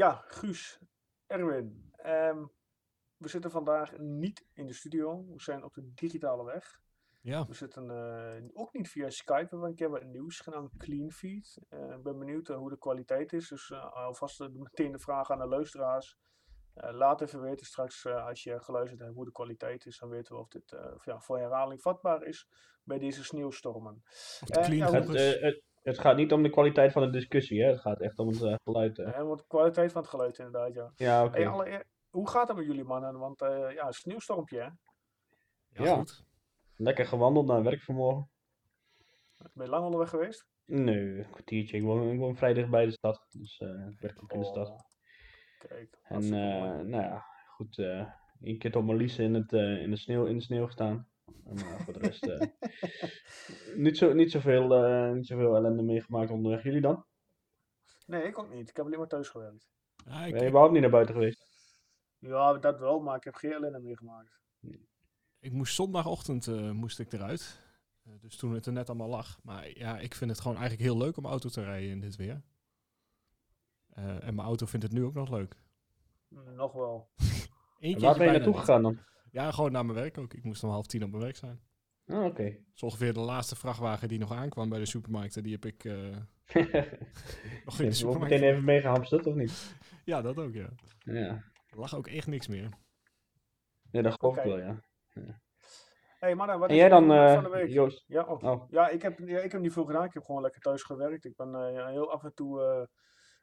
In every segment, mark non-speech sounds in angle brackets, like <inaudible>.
Ja, Guus, Erwin. ehm, we zitten vandaag niet in de studio. We zijn op de digitale weg. Ja, We zitten eh, ook niet via Skype. We hebben een wat nieuws gedaan, Clean Feed. Eh, Ik ben benieuwd eh, hoe de kwaliteit is. Dus alvast meteen de vraag aan de luisteraars. Eh, laat even weten straks eh, als je geluisterd hebt hoe de kwaliteit is. Dan weten we of dit eh, of ja, voor herhaling vatbaar is bij deze sneeuwstormen. of de clean ja, Het, het, gaat niet om de kwaliteit van de discussie, hè? het gaat echt om het eh, geluid. eh. En wat de kwaliteit van het geluid inderdaad, ja. Ja, oké. Hey, allereer- hoe gaat het met jullie mannen? Want eh, ja, een sneeuwstormpje hè? Ja, ja. goed. Lekker gewandeld naar werk vanmorgen. Ben je lang onderweg geweest? Nee, een kwartiertje. Ik woon, ik woon vrij dicht bij de stad, dus eh, ik werk ook in de stad. Oh, Kijk, En eh, nou ja, goed. eh één keer tot mijn in, het, eh, in, de sneeuw, in de sneeuw gestaan. Eh, voor de rest eh, niet, zo, niet, zoveel, eh niet zoveel ellende meegemaakt onderweg. Jullie dan? Nee, ik ook niet. Ik heb alleen maar thuis gewerkt. Ik, Ben je überhaupt niet naar buiten geweest? Ja, dat wel, maar ik heb geen ellende meegemaakt. ik moest zondagochtend eh, moest ik eruit. Eh, dus toen het er net allemaal lag. Maar ja, ik vind het gewoon eigenlijk heel leuk om auto te rijden in dit weer. Eh, en mijn auto vindt het nu ook nog leuk. Mm, Nog wel. <laughs> En waar ben je naartoe gegaan dan? Ja, gewoon naar mijn werk ook. Ik moest om half tien op mijn werk zijn. Ah, oké. Dat is ongeveer de laatste vrachtwagen die nog aankwam bij de supermarkten. Die heb ik eh, <laughs> nog in de supermarkt. meteen even meegehamsterd, of niet? Ja, dat ook, ja. Ja, Er lag ook echt niks meer. ja dat geloof ik wel, ja. hey, maar wat En is jij dan, eh, van de week? Joost? Ja, oh. Oh, ja, ik heb, ja, ik heb niet veel gedaan. Ik heb gewoon lekker thuis gewerkt. Ik ben eh, heel af en toe eh,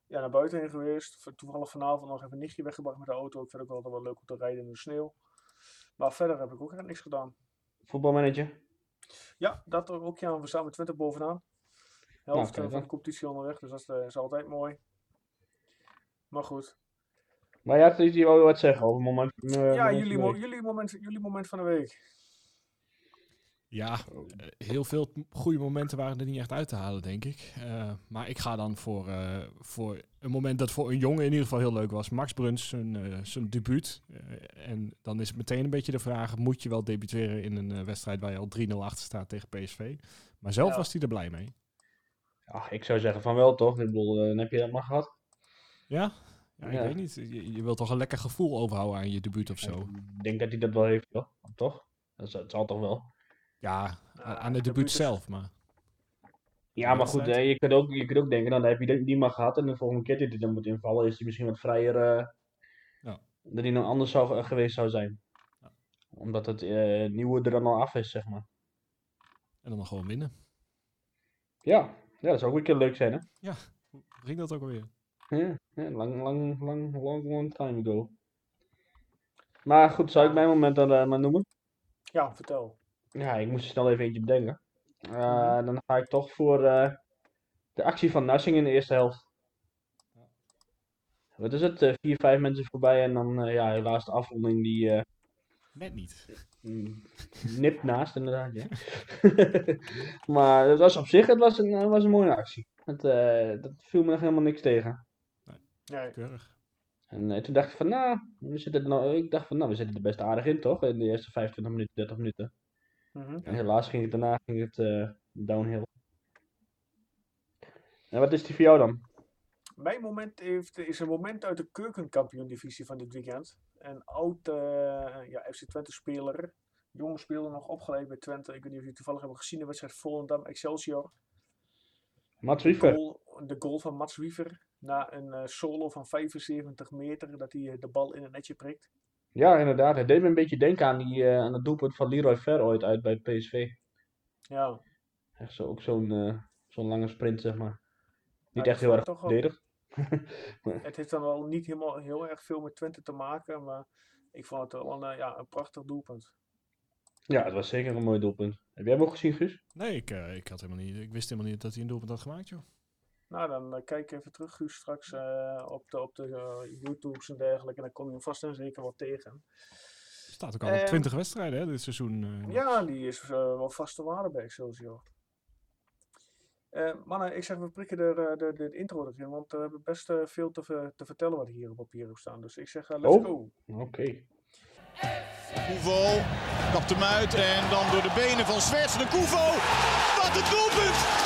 ja, naar buiten heen geweest. Toevallig vanavond nog even een nichtje weggebracht met de auto. Ik vind het ook altijd wel leuk om te rijden in de sneeuw. Maar verder heb ik ook echt niks gedaan. voetbalmanager? Ja, dat ook. Ja, we staan met 20 bovenaan. Helft Nou, eh, van de competitie onderweg, dus dat is, eh, is altijd mooi. Maar goed. Maar ja, je wou wat zeggen over het moment. eh, ja, moment van jullie, de mo- jullie, moment, jullie moment van de week. Ja, eh, heel veel goede momenten waren er niet echt uit te halen, denk ik. Eh, maar ik ga dan voor, eh, voor een moment dat voor een jongen in ieder geval heel leuk was. Max Bruns, zijn, eh, zijn debuut. Eh, en dan is het meteen een beetje de vraag, moet je wel debuteren in een eh, wedstrijd waar je al 3-0 achter staat tegen PSV? Maar zelf Ja. was hij er blij mee. Ja, ik zou zeggen van wel toch? Ik bedoel, dan heb je dat maar gehad. Ja? Ja, ik Ja. weet niet. Je, je wilt toch een lekker gevoel overhouden aan je debuut of zo? Ik denk dat hij dat wel heeft, toch? Toch? Dat zal toch wel. Ja, aan de debuut is- zelf, maar... Ja, maar goed, hè, je, kunt ook, je kunt ook denken, dan heb je die- die maar gehad en de volgende keer dat hij dan moet invallen, is hij misschien wat vrijer eh, Ja. dat hij dan anders zou, eh, geweest zou zijn. Ja. Omdat het eh, nieuwe er dan al af is, zeg maar. En dan nog gewoon winnen. Ja, ja dat zou ook een keer leuk zijn, hè? Hoe ging dat ook alweer? Ja, ja, lang, lang, lang, long, long time ago. Maar goed, zou ik mijn moment dan eh, maar noemen? Ja, vertel. Ja, ik moest er snel even eentje bedenken. Eh, Dan ga ik toch voor eh, de actie van Narsing in de eerste helft. Wat is het? eh, vier, vijf mensen voorbij en dan eh, ja, helaas de afronding die eh, Net niet. mm, nipt naast inderdaad. Ja. <laughs> maar het was op zich het was een, het was een mooie actie. Het, eh, dat viel me nog helemaal niks tegen. Nee. Keurig. En toen dacht ik van, nou, we zitten er nou, ik dacht van, nou, we zitten er best aardig in, toch? In de eerste 25 minuten, 30 minuten. Mhm. En helaas ging het daarna ging het, eh, downhill. En wat is die voor jou dan? Mijn moment heeft, is een moment uit de keukenkampioen-divisie van dit weekend. Een oud eh, ja, FC Twente-speler, jonge speler nog opgeleid bij Twente. Ik weet niet of jullie toevallig hebben gezien de wedstrijd Volendam Excelsior. Mats De Wiever. goal, de goal van Mats Wiever na een eh, solo van 75 meter, dat hij de bal in het netje prikt. Ja, inderdaad. Het deed me een beetje denken aan, die, eh, aan het doelpunt van Leroy Ver ooit uit bij PSV. Ja, Echt zo, ook zo'n eh, zo'n lange sprint, zeg maar. Niet Ja, echt heel erg verdedigd. <laughs> het heeft dan wel niet helemaal heel erg veel met Twente te maken, maar ik vond het wel een, eh, ja, een prachtig doelpunt. Ja, het was zeker een mooi doelpunt. Heb jij hem ook gezien, Guus? Nee, ik, ik, had helemaal niet, ik wist helemaal niet dat hij een doelpunt had gemaakt, joh. Nou, dan eh, kijk even terug, Guus, straks eh, op de, op de eh, YouTubes en dergelijke. En dan kom je hem vast en zeker wel tegen. Er staat ook al op Ehm, 20 wedstrijden, hè, dit seizoen. eh, Ja, die is wel vaste waarde bij Excelsior. Eh mannen, ik zeg, we prikken de, de, de, de intro erin, want we hebben best veel te, ver- te vertellen wat hier op papier heeft staan. Dus ik zeg, let's Oh. go. Oké. Koevo kapt hem uit en dan door de benen van Zwerts de Koevo. Wat een doelpunt!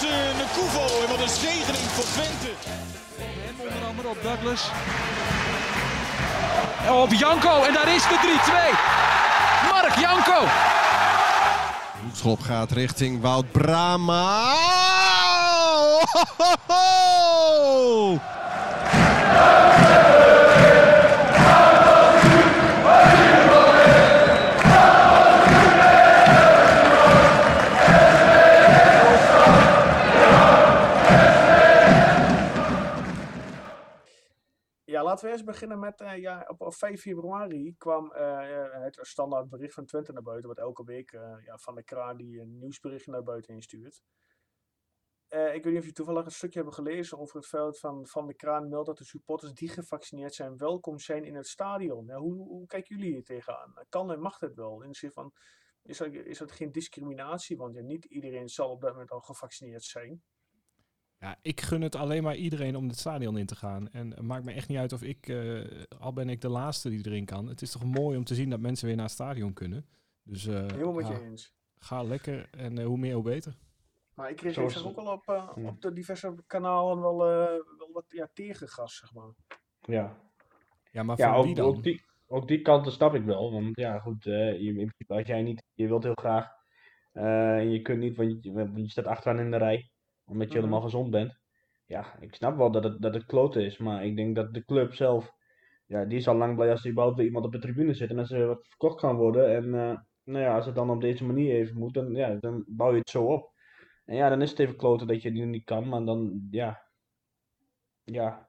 De Koevo en wat een zegening voor Twente. En onder andere op Douglas. Op Janko en daar is de 3-2. Mark Janko. Hoekschop gaat richting Wout Brama. Oh, ho, ho, ho! Laten we eerst beginnen met, eh, ja, op, op 5 februari kwam eh, eh, het standaard bericht van Twente naar buiten, wat elke week ja, van de kraan die een nieuwsbericht naar buiten instuurt. Ik weet niet of je toevallig een stukje hebben gelezen over het feit van Van de Kraan meldt dat de supporters die gevaccineerd zijn welkom zijn in het stadion. Ja, hoe, hoe kijken jullie hier tegenaan? Kan en mag dat wel? In de zin van, is dat, is dat geen discriminatie? Want ja, niet iedereen zal op dat moment al gevaccineerd zijn. Ja, ik gun het alleen maar iedereen om het stadion in te gaan. En het maakt me echt niet uit of ik, eh, al ben ik de laatste die erin kan. Het is toch mooi om te zien dat mensen weer naar het stadion kunnen. Dus eh, Helemaal met ja, je eens. ga lekker en eh, hoe meer hoe beter. Maar ik kreeg zag ook al op, op de diverse kanalen wel, eh, wel wat ja, tegengas, zeg maar. Ja, Ja, maar ja voor wie ook, dan? ook, die, ook die kanten snap ik wel. Want ja, goed, eh, je, in principe, als jij niet, je wilt heel graag eh, en je kunt niet, want je, want je staat achteraan in de rij, omdat je Mhm. helemaal gezond bent. Ja, ik snap wel dat het, dat het kloten is, maar ik denk dat de club zelf, ja, die is al lang blij als er überhaupt weer iemand op de tribune zit en als er wat verkocht kan worden. En eh, nou ja, als het dan op deze manier even moet, dan, ja, dan bouw je het zo op. En ja, dan is het even kloten dat je die niet kan, maar dan, ja, ja.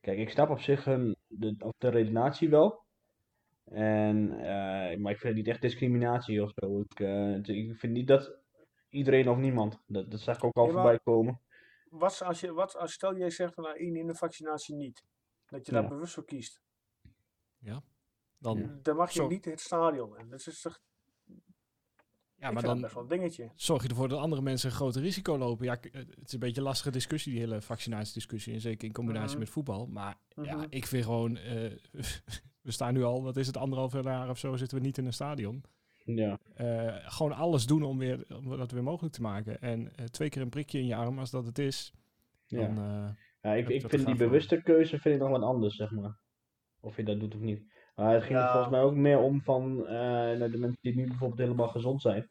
Kijk, ik snap op zich hun, de, de redenatie wel. En, eh, maar ik vind het niet echt discriminatie of zo. Ik, eh, ik vind niet dat iedereen of niemand, dat, dat zag ik ook al Ja, voorbij komen. Wat als je, wat als stel jij zegt van nou, één in de vaccinatie niet, dat je daar Ja. bewust voor kiest, Dan, Ja. dan mag je Zo. niet het stadion in. Dat is toch, ja, ik maar dan best wel een dingetje. zorg je ervoor dat andere mensen een groter risico lopen. Ja, het is een beetje een lastige discussie, die hele vaccinatiediscussie. En zeker in combinatie Mhm. met voetbal. Maar ja, Mhm. ik vind gewoon... eh, <laughs> we staan nu al, wat is het, anderhalf jaar of zo zitten we niet in een stadion. Ja, Eh, gewoon alles doen om, weer, om dat weer mogelijk te maken. En eh, twee keer een prikje in je arm, als dat het is. ja. Dan, eh, ja ik, ik vind die bewuste keuze vind ik nog wat anders, zeg maar. Of je dat doet of niet. Maar het ging er volgens mij ook meer om van de mensen die nu bijvoorbeeld helemaal gezond zijn.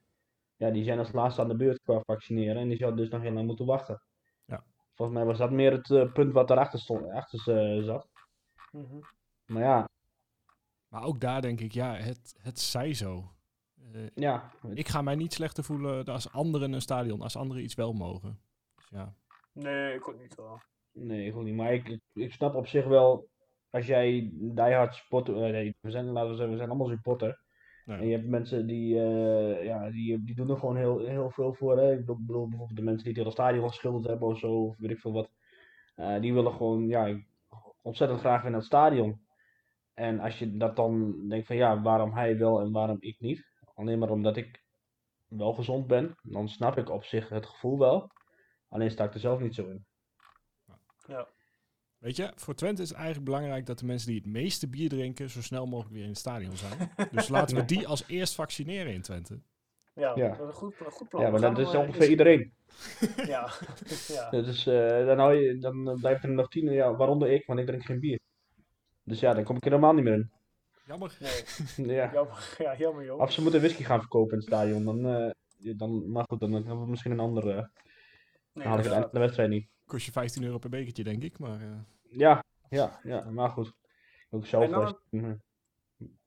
Ja, die zijn als laatste aan de beurt qua vaccineren en die zouden dus nog heel lang moeten wachten. Ja. Volgens mij was dat meer het punt wat erachter stond, achter eh, zat. Mhm. Maar ja, maar ook daar denk ik, ja, het, het zij zo. Eh, ja, ik ga mij niet slechter voelen als anderen een stadion, als anderen iets wel mogen. Dus ja, Nee, ik ook niet wel. Nee, goed niet. Maar ik, ik, ik snap op zich wel, als jij diehard supporter, eh, nee, we zijn, laten we zeggen, we zijn allemaal supporter. nou, En je hebt mensen die, eh, ja, die, die doen er gewoon heel, heel veel voor. Hè. Ik bedoel bijvoorbeeld de mensen die het hele stadion geschilderd hebben of zo, of weet ik veel wat. Eh, die willen gewoon, ja, ontzettend graag weer naar het stadion. En als je dat dan denkt van, ja, waarom hij wel en waarom ik niet. Alleen maar omdat ik wel gezond ben, dan snap ik op zich het gevoel wel. Alleen sta ik er zelf niet zo in. Weet je, voor Twente is het eigenlijk belangrijk dat de mensen die het meeste bier drinken zo snel mogelijk weer in het stadion zijn. <laughs> dus laten we die als eerst vaccineren in Twente. Ja, Ja. dat is een goed, een goed plan. Ja, maar dat is ongeveer iedereen. <laughs> Ja, <laughs> ja. Dus eh, dan, hou je, dan blijft er nog tien, ja, waaronder ik, want ik drink geen bier. Dus ja, dan kom ik er helemaal niet meer in. Jammer. Ja. Nee, jammer, <laughs> ja, jammer <laughs> joh. Of ze moeten whisky gaan verkopen in het stadion, dan, eh, dan maar goed, dan hebben we misschien een andere. Nee, dan haal ik het eind van de wedstrijd niet. Kost je 15 euro per bekertje, denk ik. Maar eh, Ja, ja, ja, maar goed. Ook zelf. En dan- was- mhm.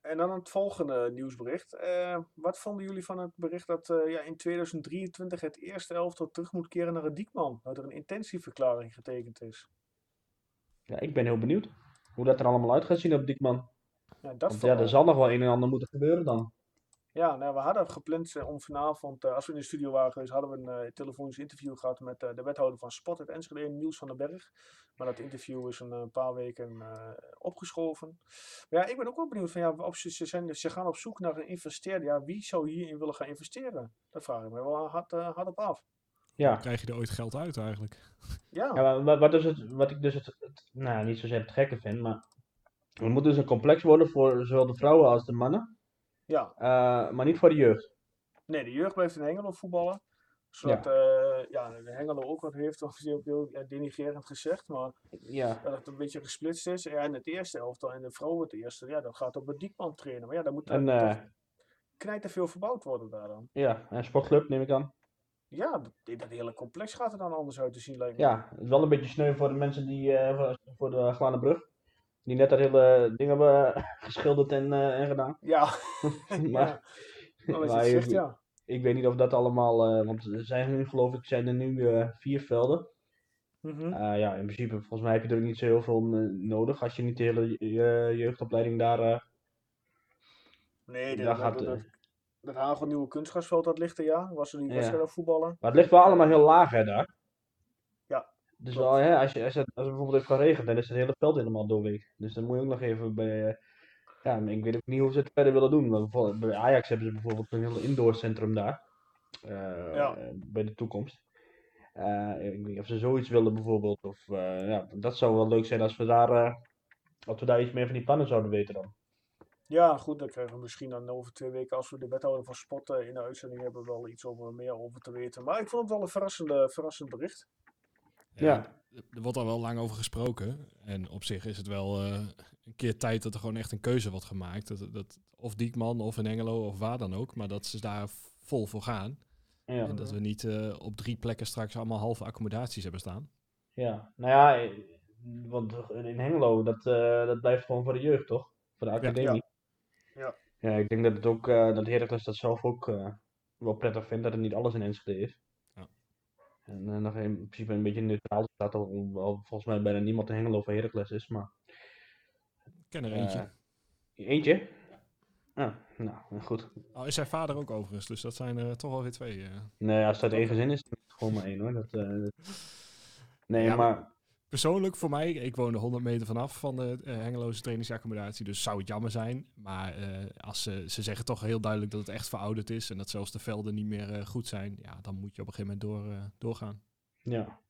En dan het volgende nieuwsbericht. Eh, wat vonden jullie van het bericht dat eh, ja, in 2023 het eerste elftal terug moet keren naar het Diekman? Dat er een intentieverklaring getekend is. Ja, ik ben heel benieuwd hoe dat er allemaal uit gaat zien op Diekman. Ja, dat Want ja, er zal nog wel een en ander moeten gebeuren dan. Ja, nou, we hadden gepland eh, om vanavond, eh, als we in de studio waren geweest, hadden we een eh, telefonisch interview gehad met eh, de wethouder van Sport uit Enschede, Niels van den Berg. Maar dat interview is een, paar weken eh, opgeschoven. Maar ja, ik ben ook wel benieuwd van, ja, op, ze, ze, zijn, ze gaan op zoek naar een investeerder. Ja, wie zou hierin willen gaan investeren? Dat vraag ik me wel hard, hard op af. Ja. krijg je er ooit geld uit eigenlijk? Ja, Ja, maar wat, wat, is het, wat ik dus het, het- nou niet zozeer het gekke vind, maar er moet dus een complex worden voor zowel de vrouwen als de mannen, ja. eh, maar niet voor de jeugd. Nee, de jeugd blijft in Engeland voetballen. Zodat eh, ja, de Hengelo ook wat heeft, of heel, heel ja, denigrerend gezegd, maar Ja, dat het een beetje gesplitst is. Ja, in het eerste elftal en de vrouwen het eerste, ja, dat gaat op een Diekman trainen. Maar ja, dan moet er knijter veel verbouwd worden daar dan. ja, en sportclub neem ik aan. Ja, dat, dat hele complex gaat er dan anders uit te zien, lijkt me. Ja, het is wel een beetje sneu voor de mensen die, voor, de Glanenbrug. Die net dat hele ding hebben eh, <laughs> geschilderd en, eh, en gedaan. Ja, <laughs> <laughs> maar, ja. Het ik- ja. ik weet niet of dat allemaal, eh, want er zijn nu geloof ik, zijn er nu vier velden. Mhm. Ja, in principe, volgens mij heb je er niet zo heel veel nodig als je niet de hele je- jeugdopleiding daar... Nee, daar dat, gaat, dat, dat, hagelnieuwe kunstgrasveld, dat ligt er, ja. Was er die Ja. wedstrijd voetballen? Maar het ligt wel allemaal heel laag hè, daar. Dus wel, hè, als, je, als, het, als het bijvoorbeeld heeft geregend, dan is het hele veld helemaal doorweek. Dus dan moet je ook nog even bij... eh, ja, ik weet ook niet hoe ze het verder willen doen. Bij Ajax hebben ze bijvoorbeeld een heel indoorcentrum daar. eh, Ja. bij de toekomst. Eh, ik weet niet of ze zoiets willen bijvoorbeeld. Of, ja, dat zou wel leuk zijn als we daar, als we daar iets meer van die plannen zouden weten dan. Ja, goed, dan krijgen we misschien dan over twee weken, als we de wethouder van sport eh, in de uitzending hebben, wel iets over, meer over te weten. Maar ik vond het wel een verrassende, verrassend bericht. Ja. Er wordt al wel lang over gesproken. En op zich is het wel eh, een keer tijd dat er gewoon echt een keuze wordt gemaakt. Dat, dat, of Diekman of in Engelo of waar dan ook. Maar dat ze daar vol voor gaan. Ja. En dat we niet eh, op drie plekken straks allemaal halve accommodaties hebben staan. Ja, nou ja, eh, want in Hengelo, dat, eh, dat blijft gewoon voor de jeugd, toch? Voor de academie. Ja. Ja, ik denk dat het ook, eh dat Heracles dat zelf ook wel prettig vindt, dat het niet alles in Enschede is. Ja. En eh, nog in principe een beetje neutraal staat, al, volgens mij bijna niemand in Hengelo voor Heracles is, maar... Ik ken er eentje. Eh, eentje? Ah, nou, goed. Al is zijn vader ook overigens, dus dat zijn er toch wel weer twee. eh. Nee, als uit één gezin is, dan is het gewoon maar één hoor. Dat, eh, dat- <laughs> Nee, Ja, maar... Persoonlijk voor mij, ik woon er 100 meter vanaf van de eh, Hengeloze trainingsaccommodatie, dus zou het jammer zijn. Maar eh, als ze, ze zeggen toch heel duidelijk dat het echt verouderd is en dat zelfs de velden niet meer eh, goed zijn, ja, dan moet je op een gegeven moment door, doorgaan. Ja.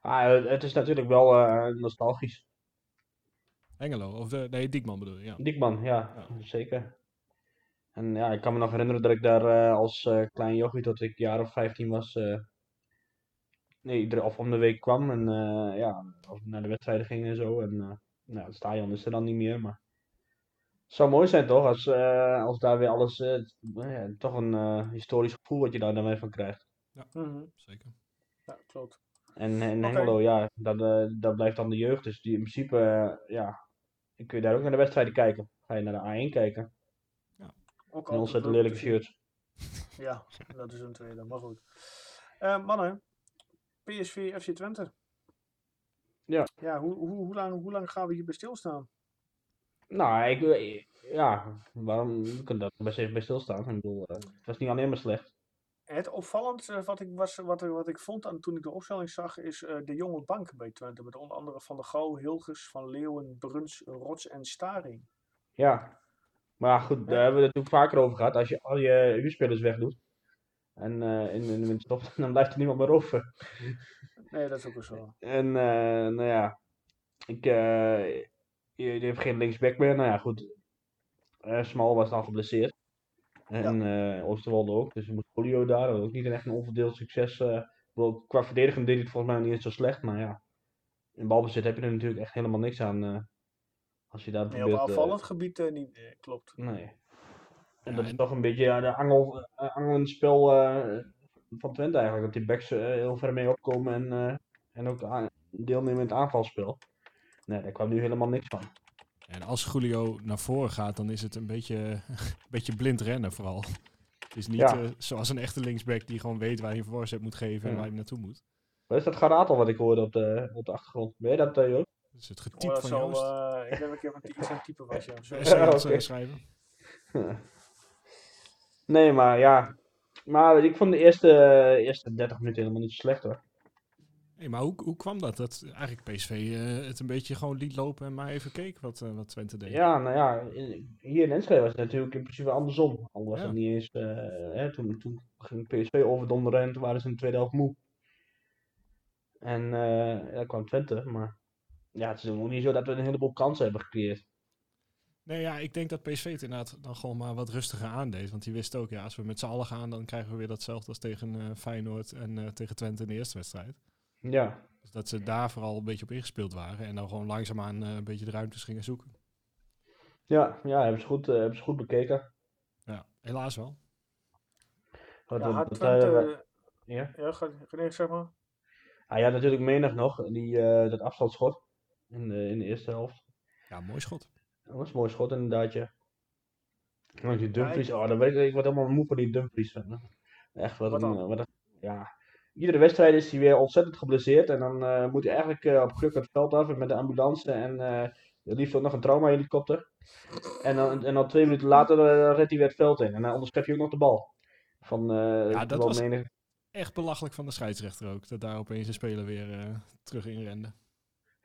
Ah, het- is natuurlijk wel nostalgisch. Hengelo, of de, nee, Diekman bedoel je, ja. Diekman, ja, Ja. zeker. En ja, ik kan me nog herinneren dat ik daar als klein jochie, tot ik jaar of 15 was, nee, iedere, of om de week kwam. En eh, ja, als we naar de wedstrijden gingen en zo. En eh, nou, het stadion is er dan niet meer, maar het zou mooi zijn toch, als, eh, als daar weer alles, eh, nou ja, toch een eh, historisch gevoel wat je daar dan weer van krijgt. Mhm. Zeker. Ja, klopt. En Oké. Hengelo, ja, dat, eh, dat blijft dan de jeugd. Dus die in principe, ja, dan kun je daar ook naar de wedstrijden kijken. Ga je naar de A1 kijken. Ook In altijd ontzettend lelijke shirts. Ja, dat is een tweede, maar goed. Eh, mannen, PSV FC Twente. Ja. Ja, hoe, hoe, hoe, lang, hoe lang gaan we hierbij stilstaan? Nou, ik, ja, waarom we kunnen daar best even bij stilstaan? Ik bedoel, eh, het was niet alleen maar slecht. Het opvallend eh, wat ik, was, wat, ik- wat ik vond aan, toen ik de opstelling zag, is eh, de jonge bank bij Twente. Met onder andere Van der Gouw, Hilgers, Van Leeuwen, Bruns, Rots en Staring. Ja, maar goed, daar hebben we het natuurlijk vaker over gehad. Als je al je huurspelers wegdoet en eh, in, in de winst stopt, <laughs> dan blijft er niemand meer over. Nee, dat is ook wel zo. En eh, nou ja, ik, eh, je, je hebt geen linksback meer. Nou ja, goed. Eh Smal was dan geblesseerd. En Oosterwolde ook. Dus moest Polio daar. Dat was ook niet echt een onverdeeld succes. qua verdediging deed hij het volgens mij niet eens zo slecht. Maar ja, in balbezit heb je er natuurlijk echt helemaal niks aan. als je daar Nee, op probeert... aanvallend gebied niet. Klopt. Nee. En Ja, dat is toch een beetje ja, de angel, uh, angelend spel eh, van Twente eigenlijk. Dat die backs eh, heel ver mee opkomen en, eh, en ook deelnemen in het aanvalspel. Nee, daar kwam nu helemaal niks van. En als Julio naar voren gaat, dan is het een beetje, <laughs> een beetje blind rennen vooral. Het is niet Ja. eh, zoals een echte linksback die gewoon weet waar hij een voorzet moet geven en Ja. waar hij naartoe moet. Wat is dat geratel wat ik hoorde op de, op de achtergrond? Ben je dat, uh, Joost? Dat is het Oh, getype van zal, Joost. eh, ik denk dat ik even het typen was. <laughs> Ja. Dat oké. eh, schrijven? <laughs> nee, maar ja. Maar ik vond de eerste, eerste 30 minuten helemaal niet zo slecht hoor. Hey, maar hoe, hoe kwam dat? Dat eigenlijk PSV eh, het een beetje gewoon liet lopen en maar even keek wat, eh, wat Twente deed. Ja, nou ja, in- hier in Enschede was het natuurlijk in principe andersom. Al was Ja. het niet eens, eh, hè, toen, toen ging PSV overdonderen en toen waren ze in de tweede helft moe. En ja, kwam Twente, maar ja, het is ook niet zo dat we een heleboel kansen hebben gecreëerd. Nee, ja, ik denk dat PSV het inderdaad dan gewoon maar wat rustiger aandeed. Want die wist ook, ja, als we met z'n allen gaan, dan krijgen we weer datzelfde als tegen eh, Feyenoord en eh, tegen Twente in de eerste wedstrijd. Ja, Dus dat ze daar vooral een beetje op ingespeeld waren en dan gewoon langzaamaan eh, een beetje de ruimtes gingen zoeken. ja, ja hebben, ze goed, hebben ze goed bekeken. Ja, helaas wel. Wat, Ja, wat- Twente... ja? ja, ga, ga zeg maar. Ah, ja, natuurlijk menig nog, die, eh, dat afstandsschot in de, in de eerste helft. Ja, mooi schot. Dat was een mooi schot inderdaad, ja. Want die Dumfries, oh, dan weet ik, ik word helemaal moe van die Dumfries. hè. Echt, wat, Wat een, dan? wat een- ja. Iedere wedstrijd is hij weer ontzettend geblesseerd en dan eh, moet hij eigenlijk eh, op kruk het veld af en met de ambulance en eh liefst ook nog een trauma-helikopter. En dan, en dan twee minuten later eh, redt hij weer het veld in en dan onderschept hij ook nog de bal. Van, eh Ja, dat was- Echt belachelijk van de scheidsrechter ook, dat daar opeens een speler weer eh, terug in rende.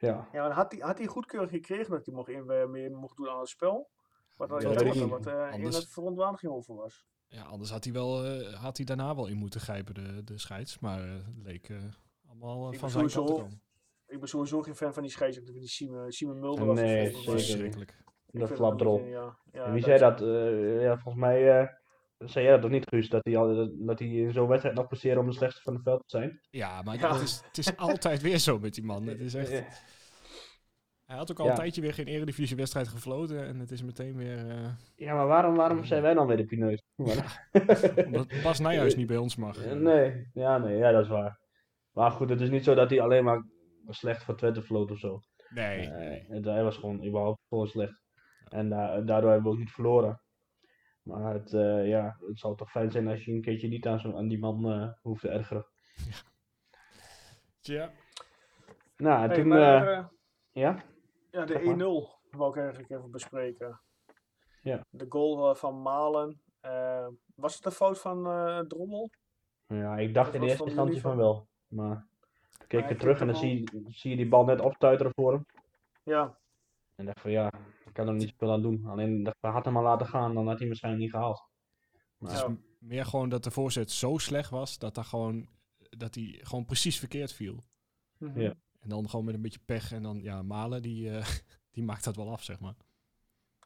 Ja. Ja, maar had hij, had hij goedkeuring gekregen dat hij mocht in, eh, meer mocht doen aan het spel? Wat, Ja, wat, weet ik wat, eh, in verontwaardiging over was. Ja, anders had hij, wel, eh, had hij daarna wel in moeten grijpen, de, de scheids. Maar eh, het leek eh, allemaal Ik van ben zijn kant te sowieso- komen. Ik ben sowieso geen fan van die scheidsrechter, die Simon, Simon Mulder. of Nee, zeker. Verschrikkelijk. ik De vind flap erop. Ja, ja, En wie zei dat? Eh, ja, volgens mij eh, zei jij dat toch niet, Guus? Dat hij, al, dat, dat hij in zo'n wedstrijd nog presteren om de slechtste van het veld te zijn? Ja, maar Ja. Het, is, het is altijd weer zo met die man. Het is echt, Ja. Hij had ook al Ja. een tijdje weer geen Eredivisie-wedstrijd gefloten. En het is meteen weer... eh, Ja, maar waarom, waarom zijn wij dan weer de pineut? <laughs> omdat Bas Nijhuis niet bij ons mag. Eh, nee, ja, nee, ja, dat is waar. Maar goed, het is niet zo dat hij alleen maar slecht voor Twente floot of zo. Nee, Eh, nee. het- hij was gewoon überhaupt gewoon slecht. En da- daardoor hebben we ook niet verloren. Maar het, eh, ja, het zou toch fijn zijn als je een keertje niet aan, zo, aan die man eh, hoeft te ergeren. Tja. Nou, en Hey, toen, maar, eh, eh, ja, ja, de zeg maar. 1-0 wou ik eigenlijk even bespreken. Ja. De goal eh, van Malen. eh, was het een fout van eh, Drommel? ja, ik dacht in wat eerste instantie van van? wel. Maar ik keek ik er terug en dan zie, je- zie je die bal net opstuiteren voor hem. Ja, En dacht van ja, ik kan er niet zoveel aan doen. Alleen dat had hem maar laten gaan, dan had hij hem waarschijnlijk niet gehaald. Het is Ja. meer gewoon dat de voorzet zo slecht was dat, daar gewoon, dat hij gewoon precies verkeerd viel. Mhm. Ja. En dan gewoon met een beetje pech. En dan, ja, Malen, die, eh, <laughs> die maakt dat wel af, zeg maar.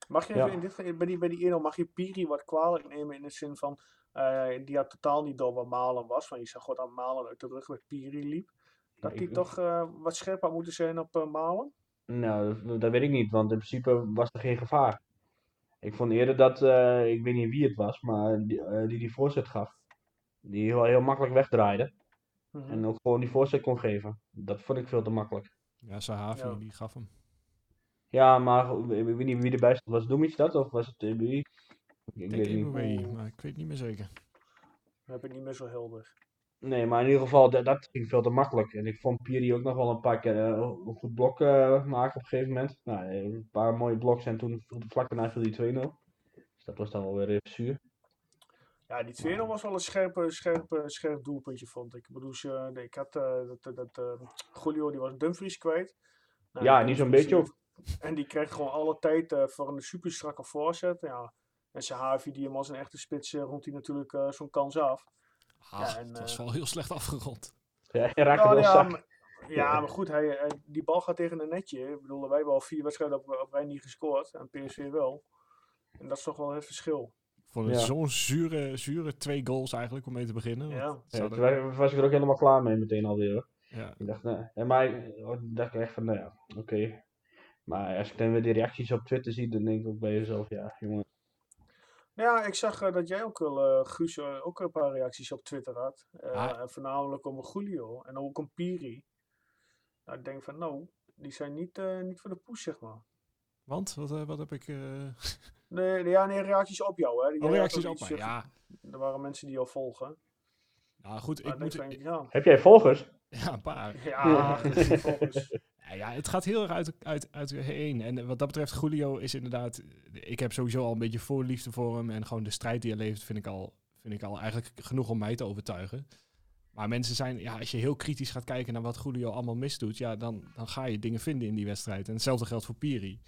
Mag je Ja. even in dit, geval- bij die, bij die 1-0, mag je Piri wat kwalijk nemen in de zin van, eh, die had totaal niet door wat Malen was, want je zag gewoon dat Malen uit de rug met Piri liep. Dat Ja, die toch eh, wat scherper had moeten zijn op Malen? Nou, dat, dat weet ik niet, want in principe was er geen gevaar. Ik vond eerder dat, eh, ik weet niet wie het was, maar die eh, die, die voorzet gaf. Die heel, heel makkelijk wegdraaide. Mhm. En ook gewoon die voorzet kon geven. Dat vond ik veel te makkelijk. Ja, Sahavi, Ja. die gaf hem. Ja, maar ik weet niet wie erbij stond. Was Doemic dat of was het TBI? Ik, ik Ik weet niet. Emery, maar ik weet niet meer zeker. Dat heb ik niet meer zo helder. Nee, maar in ieder geval, dat, dat ging veel te makkelijk. En ik vond Piri ook nog wel een paar keer eh, een goed blok eh, maken op een gegeven moment. Nou, eh, een paar mooie bloks en toen vlak daarna viel die 2-0. Dus dat was dan wel weer even zuur. Ja, die 2-0 was wel een scherpe, scherpe, scherp doelpuntje, vond ik. Ik bedoel, ze, nee, ik had eh, dat, dat, dat eh, Julio, die was Dumfries kwijt. Nou, Ja, niet zo'n beetje die- En die kreeg gewoon alle tijd eh, voor een super strakke voorzet. Ja. En Sahavi, die hem als een echte spits, eh, rond hij natuurlijk eh, zo'n kans af. Ah, en, het was eh, wel heel slecht afgerond. Ja, hij raakte Ja, wel ja, zak. maar, ja, maar goed, hij, hij- die bal gaat tegen een netje. Ik bedoel, wij hebben al vier wedstrijden op, op rij niet gescoord. En PSV wel. En dat is toch wel het verschil. Ik vond het Ja. zo'n zure, zure twee goals eigenlijk om mee te beginnen. want Ja. Ja, toen er- was ik er ook helemaal klaar mee meteen alweer. hoor. ja. Ik dacht, nee. En maar ik oh, ik dacht echt van, nou ja, oké. Maar als ik dan weer die reacties op Twitter zie, dan denk ik ook bij jezelf, ja, jongen. Ja, ik zag eh, dat jij ook wel, eh Guus, eh, ook een paar reacties op Twitter had. Eh, Ah. en voornamelijk om Julio en ook om Piri. Nou, ik denk van, nou, die zijn niet, eh, niet voor de poes, zeg maar. Want, wat, eh, wat heb ik... <laughs> Nee, ja, nee, reacties op jou, hè. Oh, reacties op mij, ja. Er waren mensen die jou volgen. Nou goed, Maar ik moet... denk van, ja, Heb jij volgers? <laughs> Ja, een paar. ja, <laughs> volgens. Ja, ja, het gaat heel erg uit, uit, uit één. En wat dat betreft, Julio is inderdaad... Ik heb sowieso al een beetje voorliefde voor hem. En gewoon de strijd die hij levert vind ik al, vind ik al eigenlijk genoeg om mij te overtuigen. Maar mensen zijn... Ja, als je heel kritisch gaat kijken naar wat Julio allemaal misdoet... Ja, dan, dan ga je dingen vinden in die wedstrijd. En hetzelfde geldt voor Piri.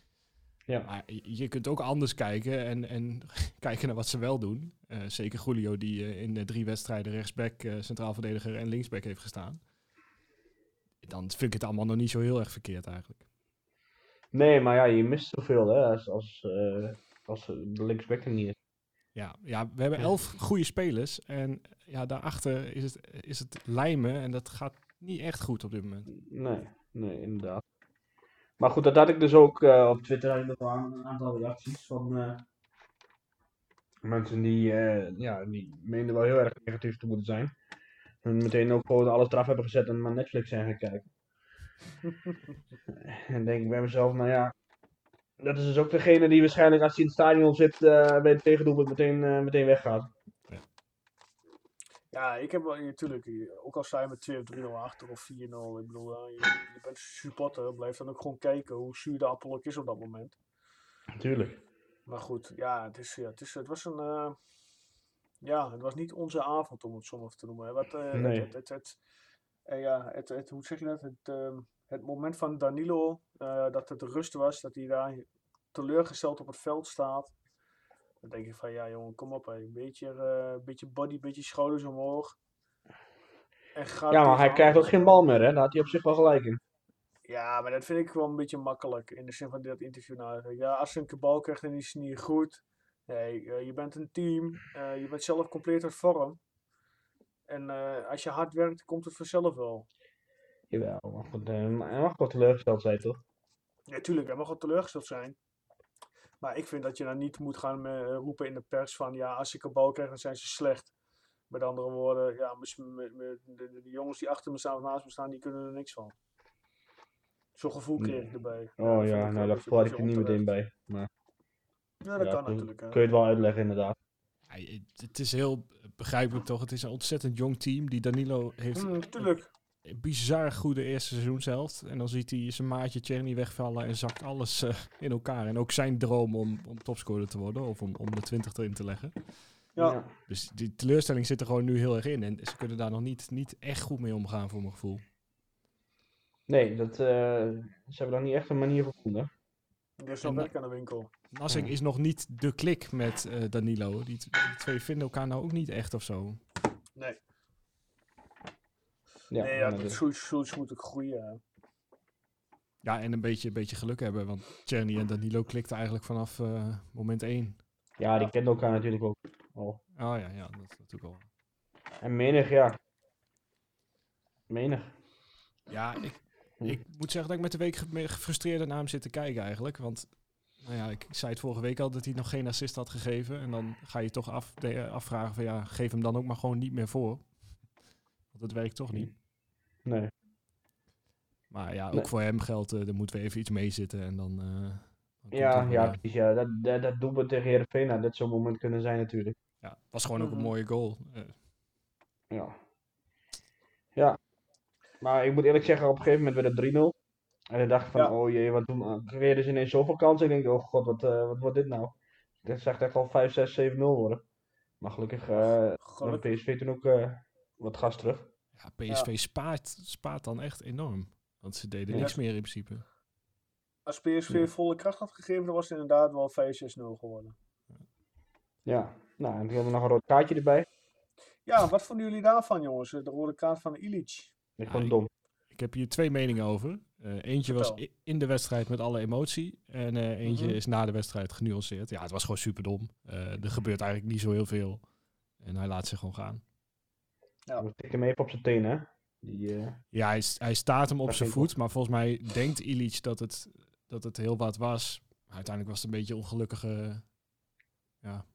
Ja. Maar je kunt ook anders kijken en, en <laughs> kijken naar wat ze wel doen. Eh, zeker Julio, die eh, in de drie wedstrijden rechtsback, eh, centraal verdediger en linksback heeft gestaan. Dan vind ik het allemaal nog niet zo heel erg verkeerd eigenlijk. Nee, maar ja, je mist zoveel hè, als, als, als de linksback er niet is. Ja, ja, we hebben elf goede spelers. En ja, daarachter is het, is het lijmen. En dat gaat niet echt goed op dit moment. Nee, nee, inderdaad. Maar goed, dat had ik dus ook eh, op Twitter had ik nog wel een aantal reacties van eh, mensen die, eh, ja, die meenden wel heel erg negatief te moeten zijn. En meteen ook gewoon alles eraf hebben gezet en maar Netflix zijn gaan kijken. <laughs> en denk ik bij mezelf, nou ja, dat is dus ook degene die waarschijnlijk als hij in het stadion zit eh bij het tegendoelpunt meteen, eh, meteen weggaat. Ja, ik heb wel natuurlijk, ook al sta je met 2 of 3-0 achter of 4-0, ik bedoel, je, supporter, blijf dan ook gewoon kijken hoe zuur de appel ook is op dat moment. Natuurlijk. Maar goed, ja, het, is, ja, het, is, het was een, eh, ja, het was niet onze avond om het zo maar te noemen. Wat, eh, Nee. het, het, het, eh, ja, het, het, hoe zeg je dat, het, ehm, het moment van Danilo, dat het rust was, dat hij daar teleurgesteld op het veld staat. Dan denk je van, ja jongen, kom op, hè. een beetje, beetje body, een beetje schouders omhoog. En Ja, maar hij krijgt ook geen bal meer, hè? Daar had hij op zich wel gelijk in. Ja, maar dat vind ik wel een beetje makkelijk. In de zin van dat interview. Nou, ja, als je een keer bal krijgt en die is niet goed. Nee, eh, je bent een team. eh, je bent zelf compleet uit vorm. En eh, als je hard werkt, komt het vanzelf wel. Jawel, maar goed, hij mag wel teleurgesteld zijn, toch? Ja, tuurlijk, hij mag wel teleurgesteld zijn. Maar ik vind dat je dan niet moet gaan roepen in de pers van... Ja, als ik een bal krijg, dan zijn ze slecht. Met andere woorden, ja, de, de, de jongens die achter me staan of naast me staan, die kunnen er niks van. Zo'n gevoel kreeg ik erbij. Oh ja, nou gevoel had ik er niet meteen bij. Maar Ja, dat ja, kan kun- natuurlijk. hè. kun je het wel uitleggen, inderdaad. Ja, het- is heel begrijpelijk toch? Het is een ontzettend jong team. Die Danilo heeft Mm, tuurlijk. een bizar goede eerste seizoen zelf. En dan ziet hij zijn maatje Cherny wegvallen en zakt alles eh, in elkaar. En ook zijn droom om, om topscorer te worden of om, om de 20 erin te leggen. Ja. Dus die teleurstelling zit er gewoon nu heel erg in. En ze kunnen daar nog niet, niet echt goed mee omgaan voor mijn gevoel. Nee, dat, eh, ze hebben daar niet echt een manier voor gevonden. Er is nog werk aan de winkel. Nassing Ja. is nog niet de klik met eh, Danilo. Die, twee vinden elkaar nou ook niet echt of zo. Nee, Ja, nee ja, zoiets moet ook groeien. Ja, en een beetje, beetje geluk hebben. Want Cherny en Danilo klikten eigenlijk vanaf eh, moment 1. ja, die kennen elkaar natuurlijk ook al. Oh ja, ja, dat is natuurlijk wel. En menig, ja. Menig. Ja, ik. Ik moet zeggen dat ik met de week gefrustreerd naar hem zit te kijken eigenlijk. Want nou ja, ik zei het vorige week al dat hij nog geen assist had gegeven. En dan ga je toch af, de- eh, afvragen van ja, geef hem dan ook maar gewoon niet meer voor. Want dat werkt toch niet. Nee. Maar ja, ook Nee. voor hem geldt, eh er moeten we even iets mee zitten. En dan, dan komt Ja, ja, precies. Ja. Dat, dat, dat doen we tegen Heerenveen. Nou, dat zou een moment kunnen zijn natuurlijk. ja, het was gewoon ook een mooie goal. Ja. Maar ik moet eerlijk zeggen, op een gegeven moment werd het 3-0. En ik dacht van, Ja. oh jee, wat doen we? Creëerden dus ineens zoveel kansen. Ik denk, oh god, wat, eh, wat wordt dit nou? Dit zag echt wel 5, 6, 7-0 worden. Maar gelukkig eh nam Gelukkig. PSV toen ook eh, wat gas terug. ja, PSV Spaart, spaart dan echt enorm. Want ze deden Ja. niks meer in principe. Als PSV Ja. volle kracht had gegeven, dan was het inderdaad wel 5-6-0 geworden. Ja, nou, en toen hebben we nog een rood kaartje erbij. Ja, wat vonden jullie daarvan, jongens? De rode kaart van Illich. Ik dom. Ik heb hier twee meningen over. Eh, eentje was in de wedstrijd met alle emotie. En eh, eentje Mhm. is na de wedstrijd genuanceerd. Ja, het was gewoon super dom. er gebeurt eigenlijk niet zo heel veel. En hij laat zich gewoon gaan. Ja. We tikken hem even op zijn tenen, hè. Die, eh, Ja, hij, hij staat hem op Dat zijn voet. Maar volgens mij denkt Illich dat het, dat het heel wat was. Maar uiteindelijk was het een beetje een ongelukkige... Ja,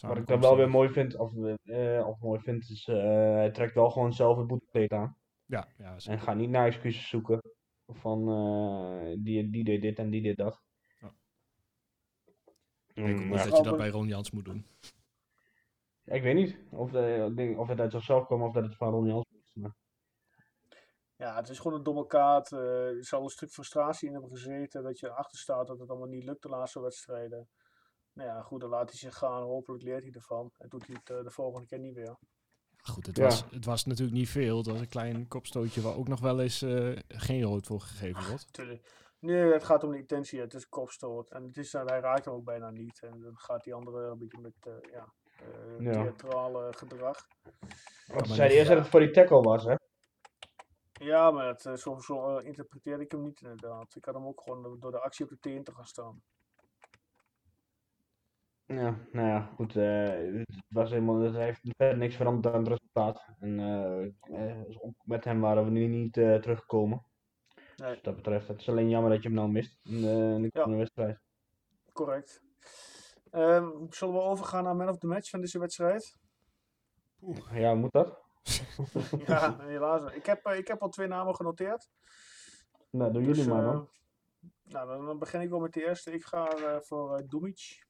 wat ik dan wel weer mooi vind, of, eh, of mooi vind, is eh, hij trekt wel gewoon zelf het boetekleed aan. Ja, ja. En gaat niet naar excuses zoeken. Van eh, die, die deed dit en die deed dat. Ja. Mm, ik denk ook niet ja. dat je dat bij Ron Jans moet doen. Ik weet niet of, de, ik denk of het uit zichzelf kwam of dat het van Ron Jans is. Maar Ja, het is gewoon een domme kaart. eh, er zal een stuk frustratie in hebben gezeten. Dat je achter staat dat het allemaal niet lukt de laatste wedstrijden. Nou ja, goed, dan laat hij zich gaan. Hopelijk leert hij ervan. En doet hij het eh, de volgende keer niet weer. Goed, het, Ja. was, het was natuurlijk niet veel. Het was een klein kopstootje waar ook nog wel eens eh, geen rood voor gegeven wordt. Tuurlijk. Nee, het gaat om de intentie. Het is kopstoot. En het is, dat hij raakt hem ook bijna niet. En dan gaat die andere een beetje met eh ja, eh Ja. theatrale gedrag. Want maar zei nog- eerst dat het voor die tackle was, hè? Ja, maar dat, eh, zo, zo eh, interpreteerde ik hem niet inderdaad. Ik had hem ook gewoon door de actie op de teen te gaan staan. Ja, nou ja, goed. eh, het was helemaal, het heeft verder niks veranderd aan het resultaat. En eh, eh, met hem waren we nu niet eh, teruggekomen. Nee, Wat dat betreft, het is alleen jammer dat je hem nou mist in de, in de Ja. komende wedstrijd. correct. Ehm, zullen we overgaan naar man of the match van deze wedstrijd? Ja, moet dat? <laughs> ja, helaas. Ik heb, ik heb al twee namen genoteerd. Nou, doen Dus, jullie maar eh, dan. nou, dan, begin ik wel met de eerste. Ik ga voor Dumic.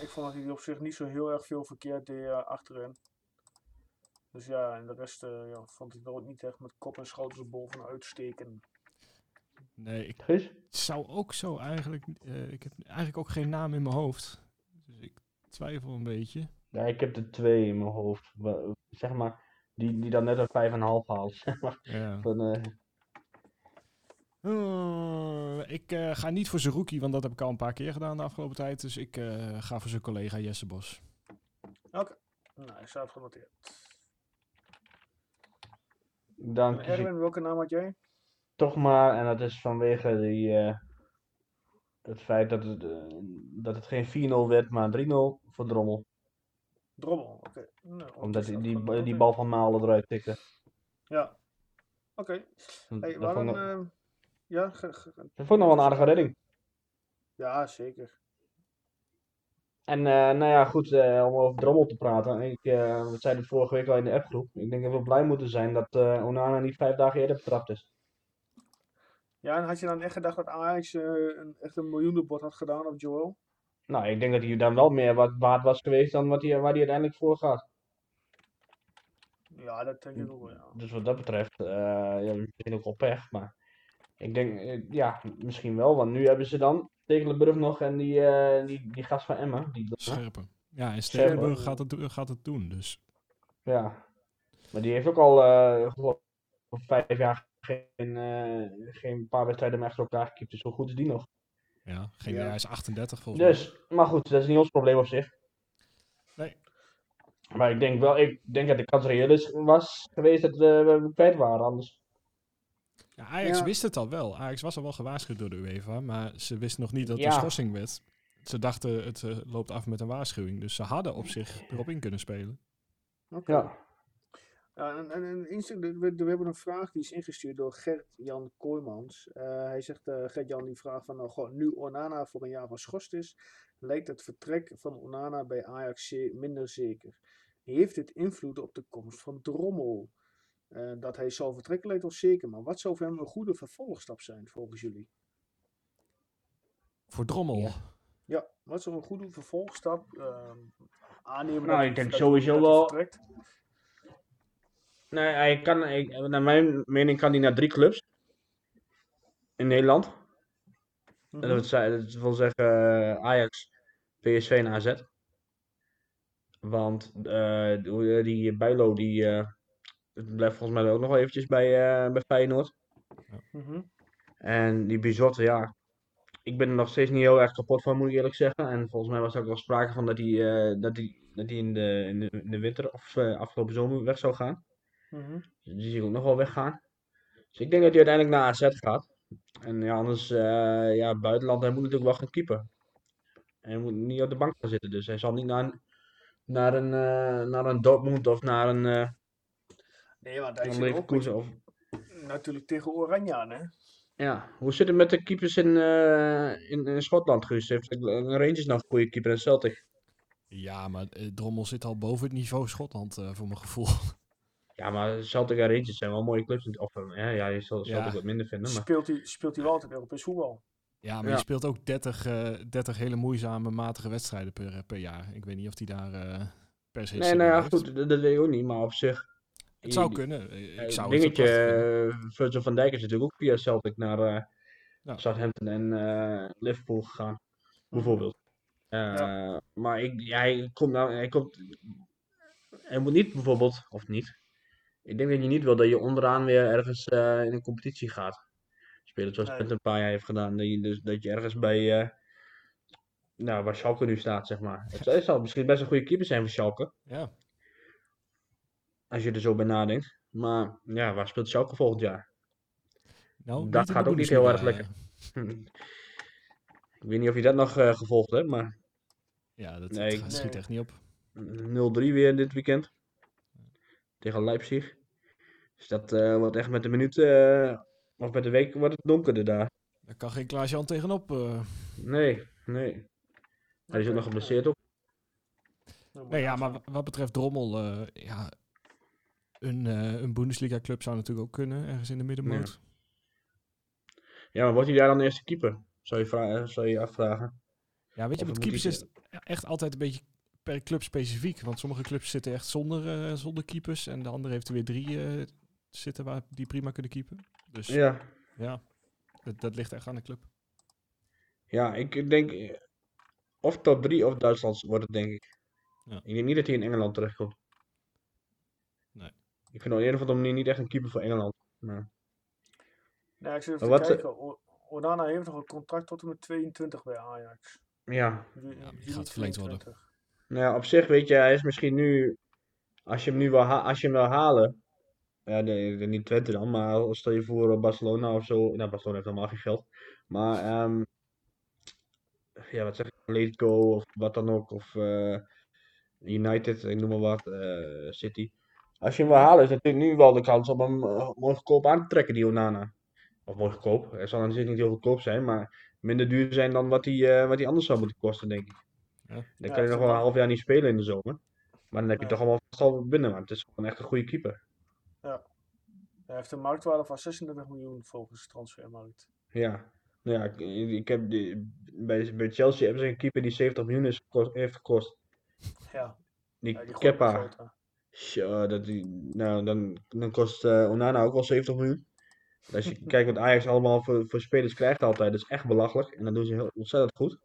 Ik vond dat hij op zich niet zo heel erg veel verkeerd deed eh, achterin. Dus ja, en de rest eh, ja, vond ik wel niet echt met kop en schouders boven uitsteken. Nee, ik Guus? zou ook zo eigenlijk... eh, ik heb eigenlijk ook geen naam in mijn hoofd. Dus ik twijfel een beetje. Ja, ik heb er twee in mijn hoofd. Zeg maar, die, die dan net een 5,5 haalt. <laughs> Zeg maar. Ja. Van, Eh, ik eh, ga niet voor Zerouki, want dat heb ik al een paar keer gedaan de afgelopen tijd. Dus ik eh, ga voor zijn collega Jesse Bos. Oké, nou, ik staat genoteerd. dan En Erwin, welke naam had jij? toch maar, en dat is vanwege die, eh, het feit dat het, dat het geen 4-0 werd, maar 3-0 voor Drommel. Drommel, oké. Nou, Omdat die die, bal van Malen eruit tikte. Ja. Oké. Hey, vond waarom... ja, ge- ge- dat vond ik nog wel een aardige redding. ja, zeker. En eh, nou ja, goed, eh, om over Drommel te praten. Ik, eh we zeiden het vorige week al in de appgroep. Ik denk dat we blij moeten zijn dat Onana niet vijf dagen eerder betrapt is. Ja, en had je dan echt gedacht dat Ajax een, echt een miljoenenbod had gedaan op Joel? Nou, ik denk dat hij dan wel meer wat waard was geweest dan wat hij, waar hij uiteindelijk voor gaat. Ja, dat denk ik ook wel, ja. Dus wat dat betreft, ja, misschien ook wel pech. Maar ik denk, eh, ja, misschien wel. Want nu hebben ze dan Tegelenburg nog en die, eh, die, die gast van Emma. Die, Scherpen. Ja, en Scherpen. Stekelenburg gaat het, gaat het doen. Dus ja. Maar die heeft ook al eh, vijf jaar geen, eh, geen paar wedstrijden meer achter elkaar gekiept. Dus hoe goed is die nog? ja, geen, Ja. hij is 38 volgens mij. Dus, maar goed, dat is niet ons probleem op zich. Nee. Maar ik denk wel, ik denk dat de kans reëel is, was geweest dat we, kwijt waren. Anders, Ja, Ajax Ja. wist het al wel. Ajax was al wel gewaarschuwd door de UEFA, maar ze wisten nog niet dat een schorsing werd. Ze dachten het eh, loopt af met een waarschuwing. Dus ze hadden op zich erop in kunnen spelen. Oké. ja. En, en, en we, we hebben een vraag die is ingestuurd door Gert-Jan Kooijmans. Eh, hij zegt, eh Gert-Jan die vraagt van, nou, goh, nu Onana voor een jaar geschorst is, lijkt het vertrek van Onana bij Ajax minder zeker. Heeft dit invloed op de komst van Drommel? Eh, dat hij zal vertrekken lijkt wel zeker, maar wat zou voor hem een goede vervolgstap zijn volgens jullie? Voor Drommel. Ja. Ja, wat zou een goede vervolgstap ehm aannemen? Nou, ik denk sowieso wel- vertrekt? Nee, hij kan, ik, naar mijn mening kan hij naar drie clubs. In Nederland. Mhm. Dat, wil ze- dat wil zeggen eh, Ajax, PSV en AZ. Want eh, die- die Bijlo, die eh, blijft volgens mij ook nog wel eventjes bij, eh, bij Feyenoord. Mhm. En die Bizot, ja. Ik ben er nog steeds niet heel erg kapot van, moet ik eerlijk zeggen. En volgens mij was er ook wel sprake van dat hij, eh, dat hij, dat hij in, de, in, de, in de winter of eh, afgelopen zomer weg zou gaan. Mhm. Dus die zie ik ook nog wel weggaan. Dus ik denk dat hij uiteindelijk naar AZ gaat. En ja, anders, eh, ja, buitenland, hij moet natuurlijk wel gaan keeper. En hij moet niet op de bank gaan zitten. Dus hij zal niet naar een, naar een, naar een Dortmund of naar een, eh Nee, want hij zit ook natuurlijk tegen Oranje aan, hè? ja, hoe zit het met de keepers in, eh, in, in Schotland, Guus? Heeft een Rangers nog een goede keeper en Celtic? Ja, maar eh, Drommel zit al boven het niveau Schotland, eh, voor mijn gevoel. Ja, maar Celtic en Rangers zijn wel mooie clubs. Of, eh, ja, ja, je zal Ja. Celtic wat minder vinden, maar... Speelt hij, speelt hij wel altijd Europees voetbal? Ja, maar Ja. je speelt ook 30, eh 30 hele moeizame, matige wedstrijden per, per jaar. Ik weet niet of hij daar eh, per se Nee, nou in ja, goed, dat, dat weet ik ook niet, maar op zich... Het zou kunnen. Ik Eh, zou dingetje, het eh, Virgil van Dijk is natuurlijk ook via Celtic naar eh. Southampton en Liverpool gegaan, bijvoorbeeld. Maar ik, ja, hij komt nou, hij komt, hij moet niet bijvoorbeeld, of niet. Ik denk dat je niet wil dat je onderaan weer ergens in een competitie gaat spelen, zoals Nee. Een paar jaar heeft gedaan. Dat je, dus, dat je ergens bij, nou, waar Schalke nu staat, zeg maar. Het zou- misschien best een goede keeper zijn voor Schalke. Ja, Als je er zo bij nadenkt. Maar ja, waar speelt Schalke volgend jaar? Nou, Dat gaat ook niet heel erg Bundesliga, lekker. <laughs> Ik weet niet of je dat nog eh, gevolgd hebt, maar eh. Ja, dat, Nee, dat schiet nee. echt niet op. 0-3 weer dit weekend. Tegen Leipzig. Dus dat eh, wordt echt met de minuten, eh, of met de week wordt het donkerder daar. Daar kan geen Klaas-Jan tegenop. eh. Nee, nee. Hij is ook nog geblesseerd ook. Nee, ja, maar wa- wat betreft Drommel, eh, ja, een, eh, een Bundesliga-club zou natuurlijk ook kunnen, ergens in de middenmoot. Ja, maar wordt hij daar dan eerste keeper? Zou je, eh, zou je afvragen. Ja, weet je, Of met moet keepers is echt altijd een beetje per club specifiek. Want sommige clubs zitten echt zonder, eh, zonder keepers. En de andere heeft er weer drie zitten waar die prima kunnen keepen. Dus ja, Ja, dat, dat ligt echt aan de club. ja ik denk of top 3 of Duitsland wordt het denk ik. Ja. Ik denk niet dat hij in Engeland terechtkomt. Ik vind op een of andere manier niet echt een keeper voor Engeland. Maar, Nee, ik zit even Maar te wat, kijken. O- Onana heeft nog een contract tot en met 22 bij Ajax. ja, die gaat verlengd worden. 22. Nou ja, op zich weet je, hij is misschien nu, als je hem nu wil, ha- als je hem wil halen, ja, niet Twente dan, maar stel je voor eh, Barcelona of zo, nou Barcelona heeft helemaal geen geld, maar ehm, ja, wat zeg ik, Atletico of wat dan ook, of eh, United, ik noem maar wat, eh, City. Als je hem wil halen, is natuurlijk nu wel de kans om hem eh, mooi goedkoop aan te trekken, die Onana. Of mooi goedkoop, hij zal natuurlijk niet heel goedkoop zijn, maar minder duur zijn dan wat hij, eh, wat hij anders zou moeten kosten, denk ik. Ja. Dan Ja, kan je nog wel een half jaar niet spelen in de zomer. Maar dan heb je toch allemaal vast binnen, want het is gewoon echt een goede keeper. Hij heeft een marktwaarde van 36 miljoen volgens Transfermarkt. Ja. Nou ja, ik, ik heb die, bij, bij Chelsea hebben ze een keeper die 70 miljoen is gekost, heeft gekost. Ja, Die ja die Kepa. Tja, dat nou, dan, dan kost eh, Onana ook wel 70 miljoen. Als je <laughs> kijkt wat Ajax allemaal voor, voor spelers krijgt altijd, dat is echt belachelijk. En dat doen ze heel, ontzettend goed.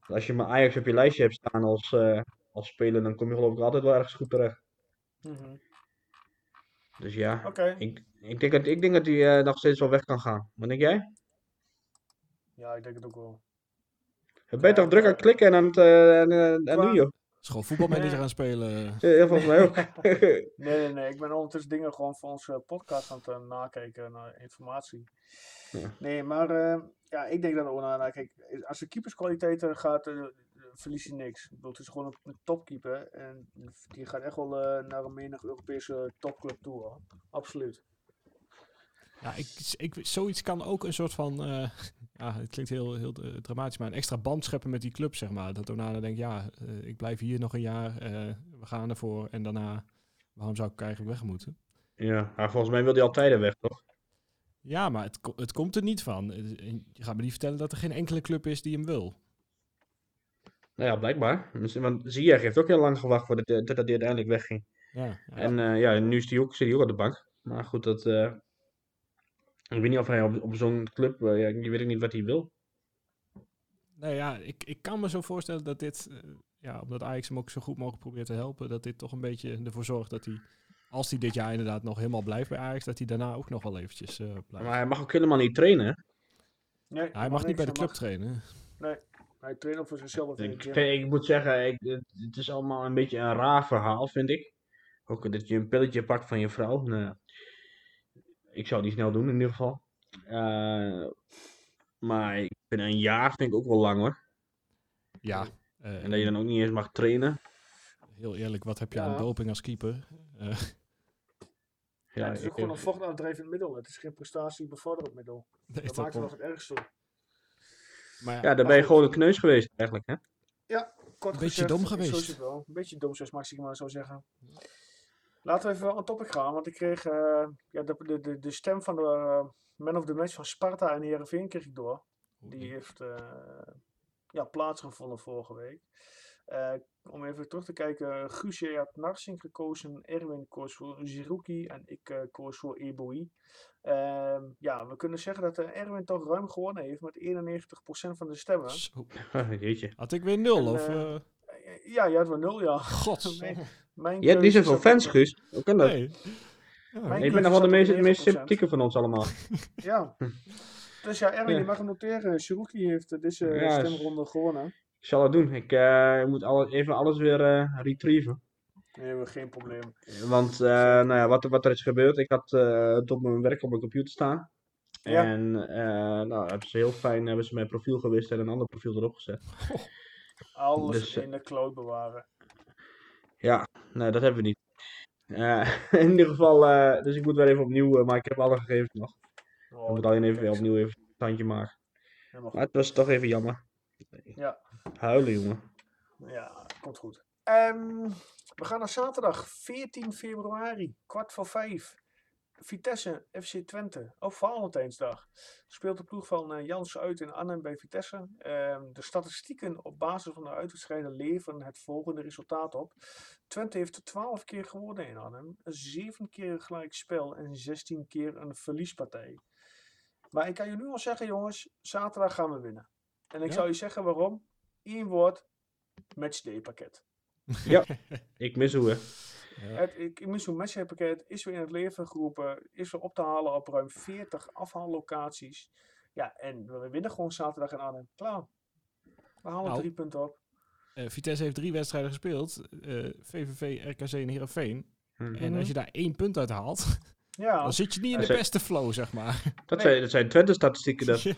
Als je maar Ajax op je lijstje hebt staan als, eh, als speler, dan kom je geloof ik altijd wel ergens goed terecht. Mhm. Dus ja, ik, ik denk dat, ik denk dat hij eh, nog steeds wel weg kan gaan. Wat denk jij? ja, ik denk het ook wel. Ben je toch druk aan het klikken en aan het eh, en, joh? Is gewoon voetbalmanager aan het spelen. Ja, ja, volgens mij ook. <laughs> Nee, nee, nee. Ik ben ondertussen dingen gewoon voor onze podcast aan het eh, nakijken naar informatie. Ja. Nee, maar eh, ja, ik denk dat Onana, kijk, als de keeperskwaliteiten gaat, eh, verliest hij niks. Ik bedoel, het is gewoon een, een topkeeper en die gaat echt wel naar een menig Europese topclub toe, hoor. Absoluut. Ja, ik, ik, zoiets kan ook een soort van, eh, ja, het klinkt heel, heel eh, dramatisch, maar een extra band scheppen met die club, zeg maar. Dat Onana denkt, ja, eh, ik blijf hier nog een jaar, eh, we gaan ervoor en daarna, waarom zou ik eigenlijk weg moeten? Ja, maar volgens mij wil hij altijd weg, toch? Ja, maar het, het komt er niet van. Je gaat me niet vertellen dat er geen enkele club is die hem wil. Nou ja, blijkbaar. Misschien- Want Ziyech heeft ook heel lang gewacht voordat hij uiteindelijk wegging. Ja, ja. En ja, nu is hij ook, zit hij ook op de bank. Maar goed, dat... ik weet niet of hij op, op zo'n club... eh, ja, ik weet ook niet wat hij wil. Nee, ja, ik, ik kan me zo voorstellen dat dit, eh, ja, omdat Ajax hem ook zo goed mogelijk probeert te helpen, dat dit toch een beetje ervoor zorgt dat hij, als hij dit jaar inderdaad nog helemaal blijft bij Ajax, dat hij daarna ook nog wel eventjes eh, blijft. Maar hij mag ook helemaal niet trainen. hè? Nee, hij mag niet bij de club trainen. mag- Hij traint op voor zichzelf. Ik, vind- ik moet zeggen, ik, het, het is allemaal een beetje een raar verhaal, vind ik. Ook dat je een pilletje pakt van je vrouw. Nou, ja. Ik zou niet snel doen, in ieder geval. Eh, maar ik vind een jaar vind ik ook wel lang hoor. Ja, eh, En dat je dan ook niet eens mag trainen. heel eerlijk, wat heb je Ja. aan doping als keeper? Eh, Ja, het is ik- ook gewoon een vochtaandrijvend middel. Het is geen prestatiebevorderend middel. <laughs> nee, Dat dat maakt het nog het ergste. maar ja, ja, dan maar ben je gewoon een kneus geweest eigenlijk. Hè? Kort Een beetje gezegd, dom geweest. wel. Een beetje dom, zoals Maxima zou zeggen. Laten we even aan topic gaan, want ik kreeg eh, ja, de, de, de, de stem van de eh, man of the match van Sparta en Heerenveen kreeg ik door. Die heeft eh, ja, plaatsgevonden vorige week. Eh, om even terug te kijken, Guusje had Narsing gekozen, Erwin koos voor Ziruki en ik koos voor Eboi. Ehm, ja, we kunnen zeggen dat Erwin toch ruim gewonnen heeft met 91% van de stemmen. Zo. <laughs> Jeetje. Had ik weer nul, En, of... eh, eh Eh, Ja, je had wel nul, ja. God. <laughs> Mijn Je hebt niet zoveel fans, Guus. Hoe kan dat? Nee. Ja, keuze bent nog wel de meest, de 9%. meest sympathieke van ons allemaal. <laughs> Ja. Dus ja, Erwin, Ja. je mag hem noteren. Shiruki heeft eh, deze Ja, is- stemronde gewonnen. Ik zal het doen. Ik eh, moet alle, even alles weer eh retrieven. Nee, hebben we geen probleem. Want eh, nou ja, wat, er- wat er is gebeurd, ik had eh, het op mijn werk op mijn computer staan. Ja. En eh, nou, hebben ze heel fijn hebben ze mijn profiel gewist en een ander profiel erop gezet. Alles Dus, eh, in de cloud bewaren. Ja, nee, dat hebben we niet. Eh, <laughs> in ieder geval, eh, dus ik moet wel even opnieuw, maar ik heb alle gegevens nog. Oh, ik moet alleen even niks. opnieuw even een standje maken. Maar het was toch even jammer. Ja. Huilen, jongen. Ja, komt goed. Ehm, we gaan naar zaterdag 14 februari, kwart voor vijf. Vitesse, FC Twente, op Valentijnsdag. Speelt de ploeg van eh, Jansen uit in Arnhem bij Vitesse. Ehm, de statistieken op basis van de uitwedstrijden leveren het volgende resultaat op. Twente heeft 12 keer gewonnen in Arnhem, 7 keer een gelijk spel en 16 keer een verliespartij. Maar ik kan je nu al zeggen, jongens, zaterdag gaan we winnen. En ik Ja? zou je zeggen waarom. Eén woord, matchday pakket. <laughs> Ik mis hoe. hè. Ja. Het matchday pakket is weer in het leven geroepen, is weer op te halen op ruim 40 afhaallocaties. Ja, en we winnen gewoon zaterdag in Arnhem. Klaar. We halen Nou. drie punten op. Eh, Vitesse heeft drie wedstrijden gespeeld. eh, VVV, RKC en Heerenveen. Mhm. En als je daar één punt uit haalt, <laughs> Ja, dan zit je niet in de beste flow, zeg maar. Dat, Nee. zijn, dat zijn Twente-statistieken. Dat. <laughs> ja.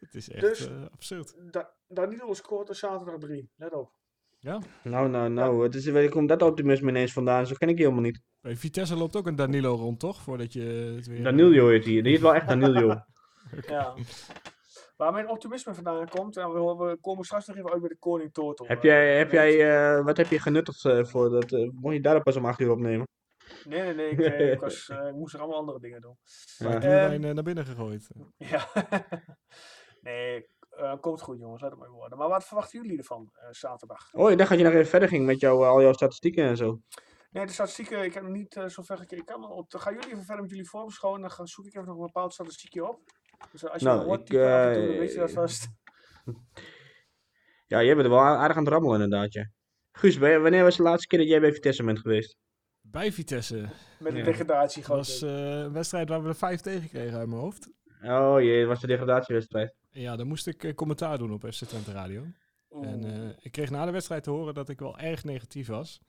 Het is echt Dus- eh, absurd. Da Danilo scoort er zaterdag drie. Let op. Ja. Nou, nou, nou. Het is, waar komt dat optimisme ineens vandaan? Zo ken ik je helemaal niet. Bij Vitesse loopt ook een Danilo rond, toch? Voordat je het weer... Danilo heet hij. Die is wel echt Danilo. <laughs> Ja. Waar mijn optimisme vandaan komt, en we, komen straks nog even uit bij de Koning Toto. heb jij, heb weet- jij, eh, wat heb je genuttigd eh, voor dat? eh, mocht je daar pas om 8 uur opnemen? Nee, nee, nee. Ik, ik, was, eh, ik moest er allemaal andere dingen doen. Ja. Eh, naar binnen gegooid. <laughs> Ja. nee, eh, komt goed jongens, laat het maar worden. Maar wat verwachten jullie ervan eh, zaterdag? Oh, ik dacht dat je nog even verder ging met jou, al jouw statistieken en zo. Nee, de statistieken, ik heb nog niet eh, zo ver gekeken. Ik kan op, dan gaan jullie even verder met jullie voorbeschouwen. Dan ga, zoek ik even nog een bepaald statistiekje op. Dus eh, als je Nou, hoort ik, typen af en toe, dan eh, weet je dat vast. Ja, jij bent er wel aardig aan het rammelen inderdaad, ja. Guus, wanneer was de laatste keer dat jij bij Vitesse bent geweest? Bij Vitesse. Met de Ja. degradatie Dat was eh, een wedstrijd waar we er vijf tegen kregen uit mijn hoofd. Oh jee, het was de degradatiewedstrijd. Ja, dan moest ik eh, commentaar doen op FC Twente Radio. En eh, ik kreeg na de wedstrijd te horen dat ik wel erg negatief was.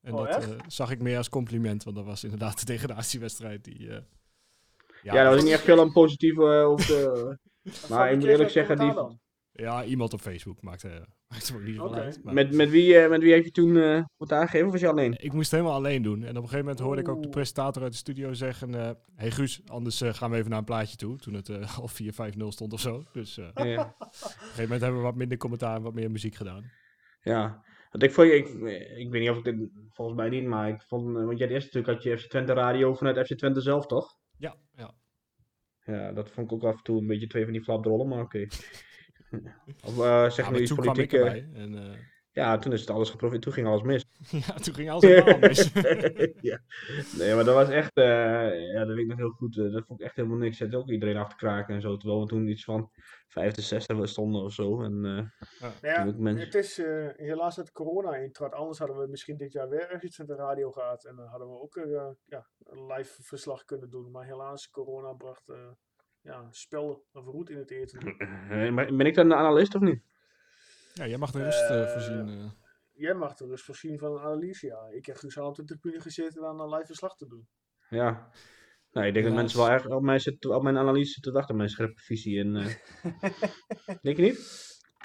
En Oh, dat eh, zag ik meer als compliment, want dat was inderdaad de degradatiewedstrijd die... eh, Ja, dat was niet echt veel aan positief <laughs> maar ik moet eerlijk zeggen, die- dan? Ja, iemand op Facebook maakte, <laughs> maakte me ook niet veel uit. maar- Met, met, wie, eh, met wie heb je toen eh wat aangegeven of was je alleen? Ik moest het helemaal alleen doen. En op een gegeven moment hoorde ik ook de presentator uit de studio zeggen... eh hey Guus, anders eh, gaan we even naar een plaatje toe. Toen het eh, <laughs> al 4-5-0 stond of zo. Dus eh, <laughs> op een Ja. gegeven moment hebben we wat minder commentaar en wat meer muziek gedaan. ja. Want ik, vond, ik, ik weet niet of ik dit, volgens mij niet, maar ik vond, eh, want jij had eerst natuurlijk had je FC Twente radio vanuit FC Twente zelf, toch? Ja, ja. Ja, dat vond ik ook af en toe een beetje twee van die flapdrollen, maar oké. Of eh, zeg Ja, maar iets toen kwam ik politiek. eh, erbij. En eh, ja, toen is het alles geprobeerd, toen ging alles mis. <laughs> ja, toen ging alles helemaal mis. <laughs> ja. Nee, maar dat was echt, eh, ja, dat weet ik nog heel goed. dat vond ik echt helemaal niks. Zette ook iedereen af te kraken en zo. Terwijl we toen iets van vijfde, zesde we stonden of zo. En, ja, ook mensen- het is helaas dat corona intrad. Anders hadden we misschien dit jaar weer ergens met de radio gehad. En dan hadden we ook ja, een live verslag kunnen doen. Maar helaas, corona bracht eh ja, spel of roet in het eten. <laughs> eh, ben ik dan een analist of niet? Ja, jij mag de rust eh, Eh, voorzien. eh. Jij mag er dus voorzien van een analyse. Ja. Ik heb Guus al op de tribune gezeten om een live verslag te doen. Ja. Nou, ik denk dat mensen wel erg op, mij zitten, op mijn analyse zitten te wachten, mijn scherpe visie. En, eh, <laughs> denk je niet?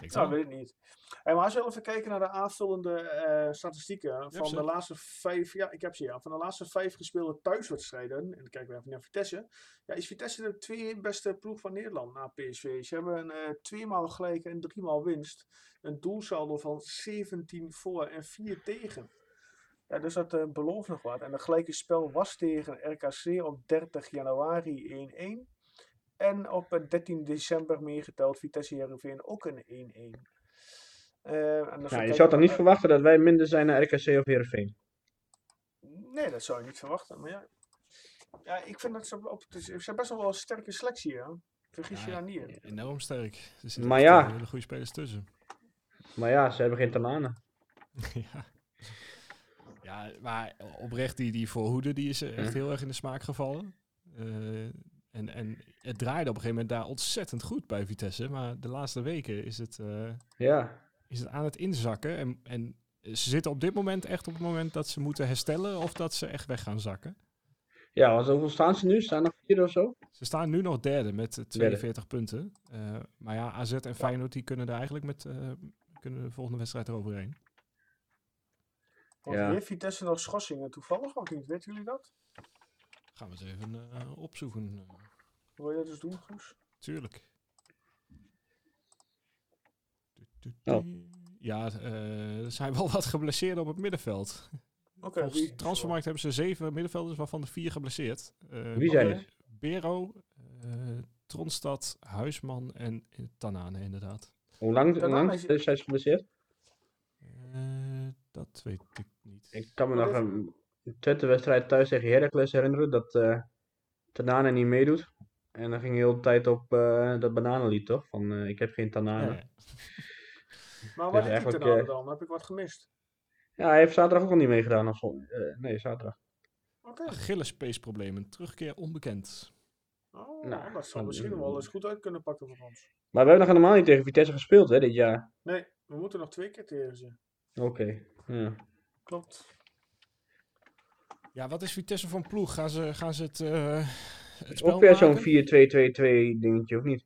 Ik Nou, wel. weet ik niet. Hey, maar als we even kijken naar de aanvullende eh, statistieken van de laatste vijf, ja, ik heb ze ja, van de laatste vijf gespeelde thuiswedstrijden, en dan kijken we even naar Vitesse, ja, is Vitesse de twee beste ploeg van Nederland na PSV. Ze hebben een eh tweemaal gelijk en driemaal winst, een doelsaldo van 17 voor en 4 tegen. Ja, dus dat eh, belooft nog wat. En het gelijke spel was tegen RKC op 30 januari 1-1. En op eh, 13 december meegeteld Vitesse Heerenveen ook een 1-1. Eh, je zou toch niet verwachten dat wij minder zijn naar RKC of Heerenveen? Nee, dat zou je niet verwachten. Maar ja, ja ik vind dat ze, op, het is- ze hebben best wel wel een sterke selectie. Hè? Vergis je Ja, daar niet in. Enorm sterk. Er zitten Maar ja. hele goede spelers tussen. Maar ja, ze hebben geen Tanane. <laughs> ja. ja, maar oprecht, die, die voorhoede die is echt heel erg in de smaak gevallen. Eh, en, en het draaide op een gegeven moment daar ontzettend goed bij Vitesse. Maar de laatste weken is het, eh, Ja. Is het aan het inzakken. En, en Ze zitten op dit moment echt op het moment dat ze moeten herstellen of dat ze echt weg gaan zakken. Ja, want hoeveel staan ze nu? Staan nog vier of zo? Ze staan nu nog derde met eh, 42 punten. Eh, maar ja, AZ en Feyenoord die kunnen er eigenlijk met eh, kunnen de volgende wedstrijd eroverheen. Want Ja. weer Vitesse nog schorsingen toevallig of niet? Weten jullie dat? Gaan we eens even eh, opzoeken. eh, Wil je dat dus doen, Guus? tuurlijk. Oh. Ja, eh, er zijn wel wat geblesseerden op het middenveld. Oké, Volgens wie? Transfermarkt hebben ze zeven middenvelders, waarvan de vier geblesseerd. Eh, Wie zijn het? Bero, eh, Tronstad, Huisman en Tanane inderdaad. Hoe lang, hoe lang is- zijn ze geblesseerd? Eh, dat weet ik niet. Ik kan me Wat nog is- een Twente-wedstrijd thuis tegen Heracles herinneren dat eh Tanane niet meedoet. En dan ging heel de tijd op eh, dat bananenlied, toch? Van eh, ik heb geen Tanane. Ja, <laughs> Ja, ja. Maar Dus waar heb ik eh, dan? Heb ik wat gemist? hij heeft zaterdag ook al niet meegedaan. Of zo. Eh, nee, zaterdag. Oké. Achillespeesproblemen, terugkeer onbekend. Oh, Nou, dat zou misschien wel eens goed uit kunnen pakken voor ons. Maar we hebben nog helemaal niet tegen Vitesse gespeeld, hè, dit jaar. Nee, we moeten nog twee keer tegen ze. Oké. Ja. Klopt. Ja, wat is Vitesse een ploeg? Gaan ze, gaan ze het, eh het spel Ook weer zo'n maken? 4-2-2-2 dingetje, of niet?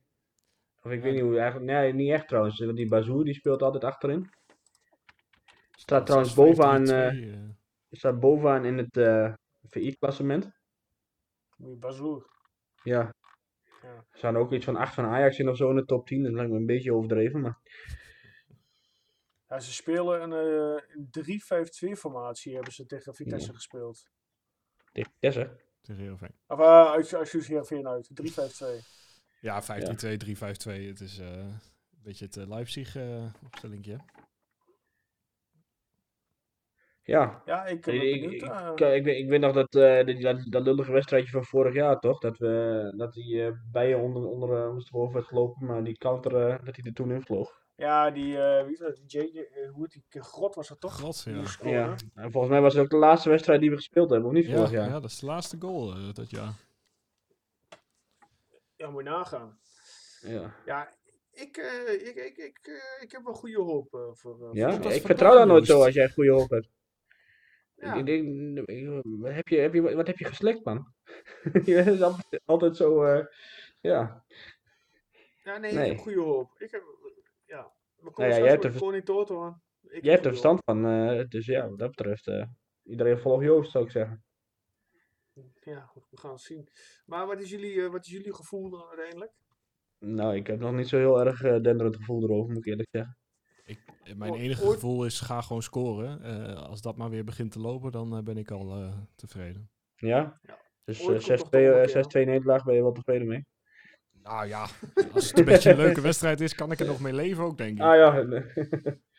Of ik Ja, weet niet hoe eigenlijk. Nee, niet echt trouwens. Want die Bazoer die speelt altijd achterin. Staat trouwens 6-5-3-2, bovenaan, eh, eh. staat bovenaan in het eh VI-klassement. Die Bazoer. Ja. Ja. Er staan ook iets van 8 van Ajax in of zo in de top 10. Dat lijkt me een beetje overdreven, maar. Ja, ze spelen een eh, een 3-5-2 formatie hebben ze tegen Vitesse Ja. gespeeld. Tegen Vitesse. tegen Heerenveen. Of uh, uit, uit Heerenveen uit. 3-5-2. Ja, 15-2, 3-5-2. Het is eh, een beetje het eh, Leipzig eh opstellingje. Ja. Ja, ik ben Ik, ik, ik, ik, ik weet, ik weet nog dat, eh, dat, dat, dat lullige wedstrijdje van vorig jaar, toch? Dat, we, dat die bijen onder, onder ons boven werd gelopen, maar die counter, dat hij er toen in vloog. ja, die, eh wie dat? Die JJ, hoe heet die? Grot was dat toch? God, Die ja. Ja. En volgens mij was het ook de laatste wedstrijd die we gespeeld hebben, of niet Ja, vorig ja, jaar? dat is de laatste goal dat jaar. Ja, moet je nagaan. Ja. Ja, ik, eh, ik, ik, ik, eh, ik heb wel goede hoop eh, voor. eh, Ja? voor- Ik vertrouw daar nooit zo als jij goede hoop hebt. Ja. Ik denk, ik- heb je, heb je, wat heb je geslikt, man? <laughs> je is altijd, altijd zo, eh, ja. Ja, nee, Nee. ik heb goede hoop. Ik heb, ja. We komen Nou straks jij hebt er- Koning Toto aan. Ik heb Jij hebt er goede verstand van, eh, dus ja, wat dat betreft, eh, iedereen volgt Joost, zou ik zeggen. Ja, we gaan het zien. Maar wat is jullie, eh, wat is jullie gevoel dan uiteindelijk? Nou, ik heb nog niet zo heel erg eh, denderend gevoel erover, moet ik eerlijk zeggen. Ik, eh, mijn O- enige ooit- gevoel is, ga gewoon scoren. Eh, als dat maar weer begint te lopen, dan ben ik al eh, tevreden. Ja? Ja. Dus Ooit eh, komt 6-2 toch eh, nog een keer. 6-2 nederlaag ben je wel tevreden mee? Nou ja, als het een beetje een leuke <laughs> wedstrijd is, kan ik er nog mee leven ook, denk ik. Ah ja,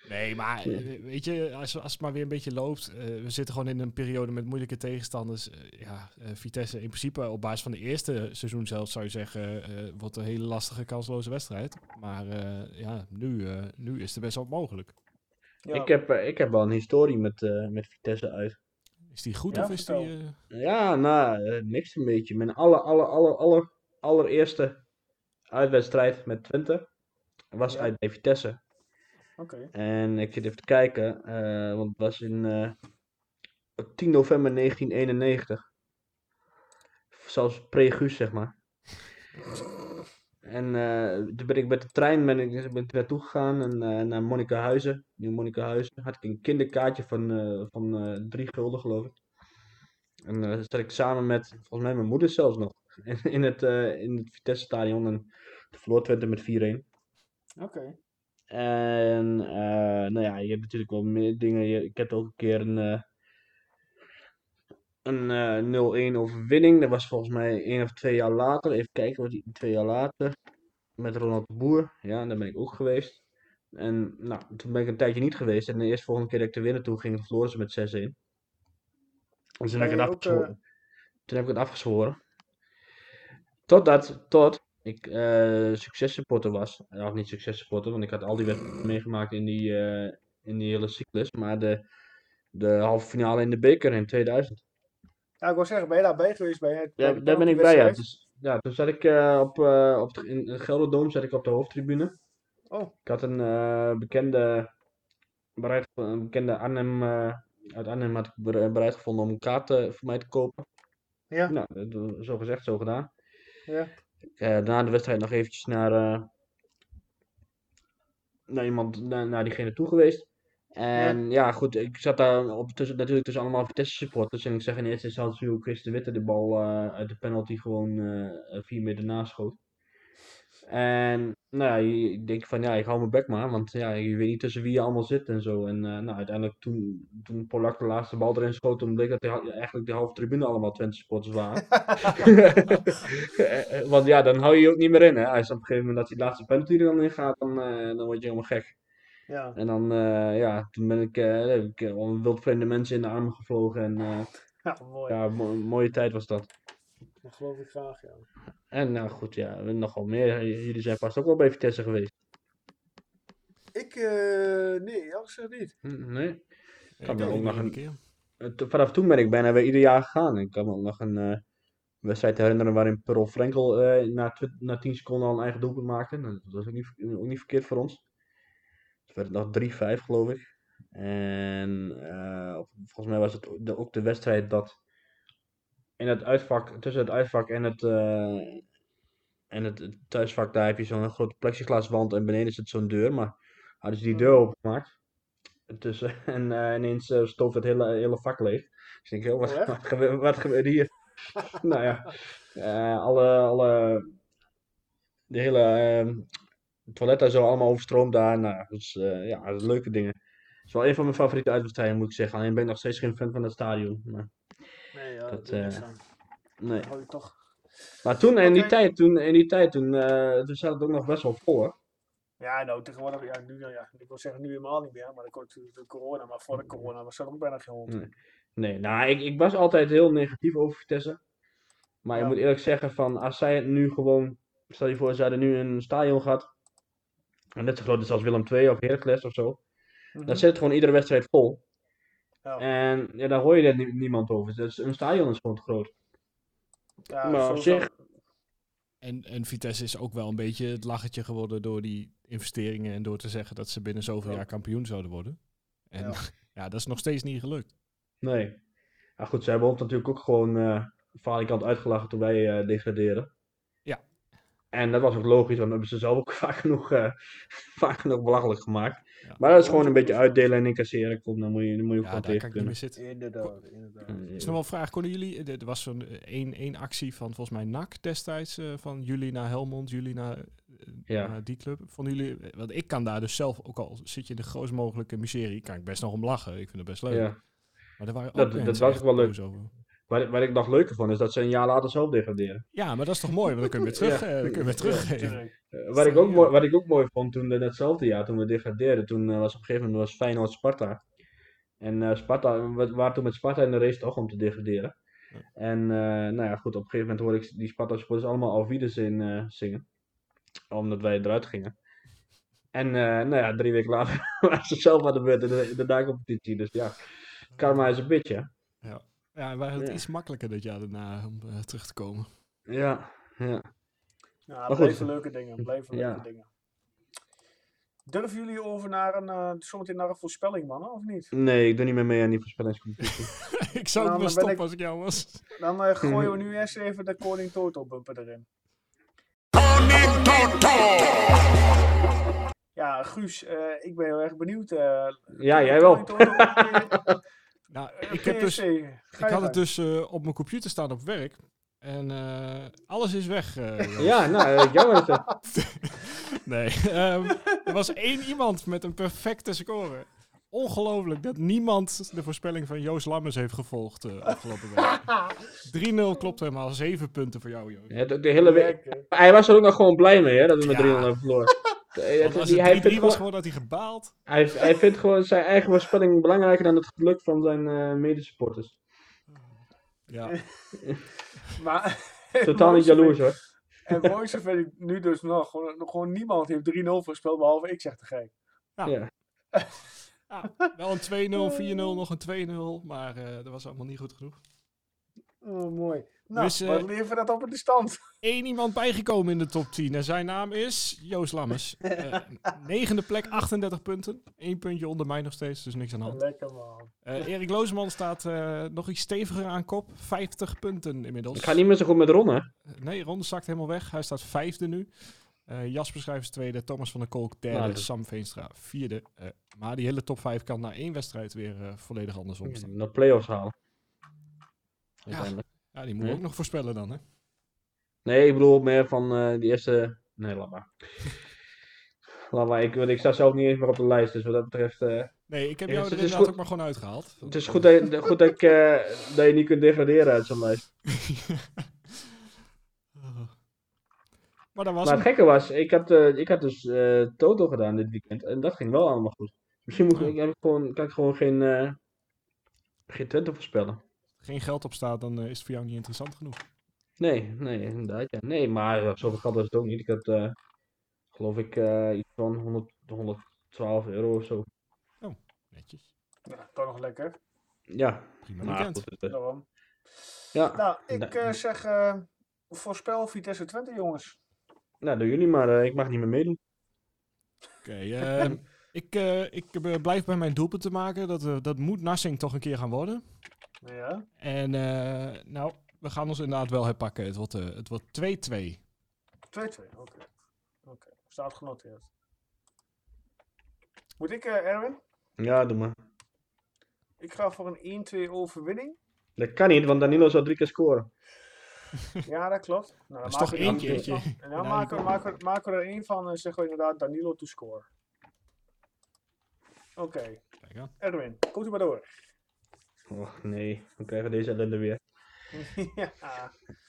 Nee, maar weet je, als, als het maar weer een beetje loopt. eh, we zitten gewoon in een periode met moeilijke tegenstanders. Eh, ja, eh, Vitesse in principe op basis van de eerste seizoen zelf zou je zeggen, eh, wordt een hele lastige kansloze wedstrijd. Maar eh, ja, nu, eh, nu is het best wel mogelijk. Ja, ik, heb, ik heb wel een historie met, eh, met Vitesse uit. Is die goed Ja, of is die... eh, Ja, nou, niks een beetje. Mijn aller, aller, aller, aller, allereerste uitwedstrijd met Twente was Ja. uit bij Vitesse. En ik zit even te kijken, eh, want het was in eh, op 10 november 1991. Zelfs pre-Guus, zeg maar. En eh, toen ben ik met de trein ben ik, ben ik naartoe gegaan en, eh, naar Monica Huizen. Nieuw Monica Huizen. Had ik een kinderkaartje van, eh, van eh, drie gulden, geloof ik. En eh zat ik samen met, volgens mij mijn moeder zelfs nog, in, in het, eh, in het Vitesse stadion. En de verloor Twente met 4-1. Oké. En eh, nou ja, je hebt natuurlijk wel meer dingen. Je- ik heb ook een keer een, eh, een eh 0-1 overwinning. Dat was volgens mij één of twee jaar later. Even kijken wat die twee jaar later. Met Ronald de Boer. Ja, daar ben ik ook geweest. En nou, toen ben ik een tijdje niet geweest. En de eerste volgende keer dat ik er weer naartoe ging, verloren ze met 6-1. En toen heb ik het ook, afgezworen. Toen heb ik het afgezworen. Totdat, tot ik eh successupporter was. Of niet successupporter, want ik had al die wedstrijden meegemaakt in die, eh, in die hele cyclus. Maar de, de halve finale in de beker in 2000. Ja, ik wou zeggen, ben je geweest bij het bij Ja, daar ben ik bij, ja. Dus, ja, toen zat ik eh, op, op de, in de Gelderdoom zat ik op de hoofdtribune. Oh, Ik had een bekende bereid, een bekende Arnhem, uit Arnhem had ik bereid gevonden om een kaart voor mij te kopen. Ja, Nou, zo gezegd, zo gedaan. ja. Eh, na de wedstrijd nog eventjes naar, eh, naar iemand, naar, naar diegene toe geweest. En ja. goed, ik zat daar op, tussen, natuurlijk tussen allemaal Vitesse supporters. En ik zeg in eerste instantie hoe Chris de Witte de bal eh, uit de penalty gewoon eh vier meter naast schoot. En nou ja, ik denk van ja, ik hou mijn bek maar, want ja, je weet niet tussen wie je allemaal zit en zo. En eh, nou, uiteindelijk toen, toen Polak de laatste bal erin schoot, toen bleek dat eigenlijk de halve tribune allemaal Twente supporters waren. <laughs> <laughs> Want ja, dan hou je je ook niet meer in. Hè. Als op een gegeven moment dat die laatste penalty er dan in gaat, dan, eh, dan word je helemaal gek. ja. En dan, eh, ja, toen ben ik, heb ik wildvreemde mensen in de armen gevlogen. En <laughs> Ja, mooi. ja, mo- mooie tijd was dat. Dat geloof ik graag, ja. En nou goed, ja, nogal meer. Jullie zijn vast ook wel bij Vitesse geweest. Ik, eh, nee, eerlijk gezegd niet. Hm, Nee? Ik Kan me ook nog een keer. Eh, Vanaf toen ben ik bijna weer ieder jaar gegaan. Ik kan me ook nog een eh, wedstrijd herinneren waarin Pearl Frenkel eh, na, na 10 seconden al een eigen doelpunt maakte. Nou, Dat was ook niet, ook niet verkeerd voor ons. Het werd nog 3-5 geloof ik. En eh, volgens mij was het ook de, ook de wedstrijd dat in het uitvak, tussen het uitvak en het, eh, en het, thuisvak, daar heb je zo'n grote plexiglaswand en beneden zit zo'n deur. Maar hadden ze die deur opengemaakt. Tussen, <laughs> en eh, ineens uh, stoof het hele, hele vak leeg. Dus ik denk, wat, Oh, wat, hier? <laughs> nou ja, alle, alle, de hele eh, toilet en zo allemaal overstroomd daar. Nou, dus ja, leuke dingen. Het is wel een van mijn favoriete uitwedstrijden, moet ik zeggen. Alleen ben ik nog steeds geen fan van het stadion. Maar, Nee, ja, Dat, dat, aan. nee. Hou je toch... maar toen, in die tijd, toen, in die tijd, toen, eh, toen zat het ook nog best wel vol, hoor. Ja, nou, tegenwoordig, ja, nu, ja, ik wil zeggen nu helemaal niet meer, maar dan komt natuurlijk corona, maar voor de corona was er ook bijna geen hond. Nee. Nee, nou, ik, ik was altijd heel negatief over Vitesse. Maar Ja. ik moet eerlijk zeggen, van, als zij het nu gewoon, stel je voor, ze hadden nu een stadion gehad, en net zo groot is als Willem II of Heracles of zo, Mhm. dan zit het gewoon iedere wedstrijd vol. Ja. En ja, daar hoor je er nie- niemand over. Dus een stadion is gewoon te groot. Ja, maar op zich- En, en Vitesse is ook wel een beetje het lachertje geworden door die investeringen en door te zeggen dat ze binnen zoveel Ja. jaar kampioen zouden worden. En ja. <laughs> Ja. dat is nog steeds niet gelukt. Nee. Maar goed, zij hebben ons natuurlijk ook gewoon eh falikant uitgelachen toen wij eh degradeerden. Ja. En dat was ook logisch, want hebben ze zelf ook <laughs> vaak genoeg, eh, vaak genoeg belachelijk gemaakt. Ja. Maar dat is gewoon een beetje uitdelen en incasseren. Kom, dan moet je, dan moet je ook Ja, gewoon daar tegen kan ik niet meer kunnen. zitten. Inderdaad, inderdaad. Eh, Is nog wel een vraag, konden jullie, eh, er was zo'n eh, één, één actie van volgens mij NAC destijds, eh, van jullie naar Helmond, jullie naar, eh, Ja. naar die club. Vonden jullie, eh, want ik kan daar dus zelf, ook al zit je in de grootst mogelijke miserie, kan ik best nog om lachen. Ik vind het best leuk. Ja. Maar er waren ook Dat- dat was wel leuk. over. Wat, wat ik nog leuker vond, is dat ze een jaar later zelf degraderen. Ja, maar dat is toch mooi, want dan kun je weer <laughs> terug, Ja. eh, dan kun je weer teruggeven. Tuurlijk. Eh, wat, ik ook mooi, wat ik ook mooi vond toen in hetzelfde jaar, toen we degradeerden, toen eh, was op een gegeven moment was Feyenoord Sparta. En eh, Sparta, we waren toen met Sparta in de race toch om te degraderen. Ja. En eh, nou ja, goed, op een gegeven moment hoorde ik die Sparta supporters allemaal Alvides in eh, zingen. Omdat wij eruit gingen. En eh, nou ja, drie weken later <laughs> waren ze zelf aan de beurt in de, in de. Dus ja, karma is een beetje. Ja, en waren het Ja. iets makkelijker dit jaar daarna om eh, terug te komen. Ja, ja. Ja, goed. blijven leuke dingen, blijven Ja. leuke dingen. Durven jullie over naar een, eh, zometeen naar een voorspelling, mannen, of niet? Nee, ik doe niet meer mee aan die voorspellingscompetitie. <laughs> ik zou Nou, het dan wel stoppen ik- als ik jou was. Dan eh, gooien we <laughs> nu eerst even de Koning Toto bumper erin. Ja, Guus, eh, ik ben heel erg benieuwd. eh, ja, jij wel. Koning Toto, <laughs> Nou, ik heb dus... Ga Ik had het dus eh, op mijn computer staan op werk. En eh, alles is weg. eh. <laughs> Ja, nou, jammer is dat. <laughs> Nee, ehm, er was één iemand met een perfecte score. Ongelooflijk dat niemand de voorspelling van Joost Lammers heeft gevolgd eh, afgelopen week. <laughs> 3-0 klopt helemaal. 7 punten voor jou, Joost. Ja, de, de hele week. Hij was er ook nog gewoon blij mee, hè, dat we met Ja. 3-0 hebben verloren. Eh, Want als het hij, 3-3 vindt was gewoon, gewoon dat hij gebaald. hij, hij vindt gewoon zijn eigen voorspelling belangrijker dan het geluk van zijn eh medesupporters. Ja. <laughs> Maar, Totaal niet <laughs> jaloers hoor. <laughs> En het mooiste vind ik nu dus nog, gewoon, niemand heeft 3-0 voorspeld, behalve ik zeg te gek. Ja. Ja. Ja, wel een 2-0, 4-0, nog een 2-0. Maar eh, dat was allemaal niet goed genoeg. Oh, mooi. Nou, Dus, wat levert dat op in de stand? Eén iemand bijgekomen in de top 10 en zijn naam is Joost Lammers. <laughs> Eh, negende plek, 38 punten. Eén puntje onder mij nog steeds, dus niks aan de hand. Lekker man. Eh, Erik Lozeman staat eh, nog iets steviger aan kop. 50 punten inmiddels. Ik ga niet meer zo goed met Ron, hè? Nee, Ron zakt helemaal weg. Hij staat vijfde nu. Eh, Jasper Schrijvers tweede, Thomas van der Kolk derde, Nou, Sam Veenstra vierde. Eh, maar die hele top 5 kan na één wedstrijd weer volledig andersom staan. Naar play-offs halen. Uiteindelijk. Ja, die moeten we Nee. ook nog voorspellen dan, hè? Nee, ik bedoel meer van eh die eerste... Nee, laat maar. laat maar, ik, want ik sta zelf niet eens meer op de lijst, dus wat dat betreft... eh, Nee, ik heb Ja, jou het er is inderdaad goed- ook maar gewoon uitgehaald. het is goed dat je, goed dat, ik, eh, dat je niet kunt degraderen uit zo'n lijst. <laughs> maar dat was Maar het gekke was, ik had, ik had dus eh Toto gedaan dit weekend en dat ging wel allemaal goed. Misschien moet ik, Oh. heb ik gewoon, kan ik gewoon geen, eh geen Twente voorspellen. Geen geld op staat, dan eh, is het voor jou niet interessant genoeg. Nee, nee, inderdaad. Ja. Nee, maar eh, zoveel geld was het ook niet. Ik had, eh, geloof ik, eh, iets van 100, 112 euro of zo. Netjes. Ja, toch nog lekker. Ja, Prima maar weekend. goed. Daarom. ja, Nou, ik eh, zeg eh, voorspel Vitesse Twente, jongens. nou doen jullie maar. eh, ik mag niet meer meedoen. Oké, ehm, <laughs> ik, eh, ik blijf bij mijn doelpunt te maken. Dat, dat moet Nassing toch een keer gaan worden. Ja. En eh, nou, we gaan ons inderdaad wel herpakken. Het wordt eh, het wordt 2-2. 2-2, oké. Oké, staat genoteerd. Moet ik, eh, Erwin? Ja, doe maar. Ik ga voor een 1-2 overwinning. Dat kan niet, want Danilo zou drie keer scoren. <laughs> Ja, dat klopt. Nou, Dat is dan toch maken we één <laughs> er keertje. En dan Ja, maken, we, maken, we, maken we er één van en zeggen we inderdaad Danilo to score. Oké, aan. Erwin, komt u maar door. Och nee, we krijgen deze ellende weer. <laughs> ja,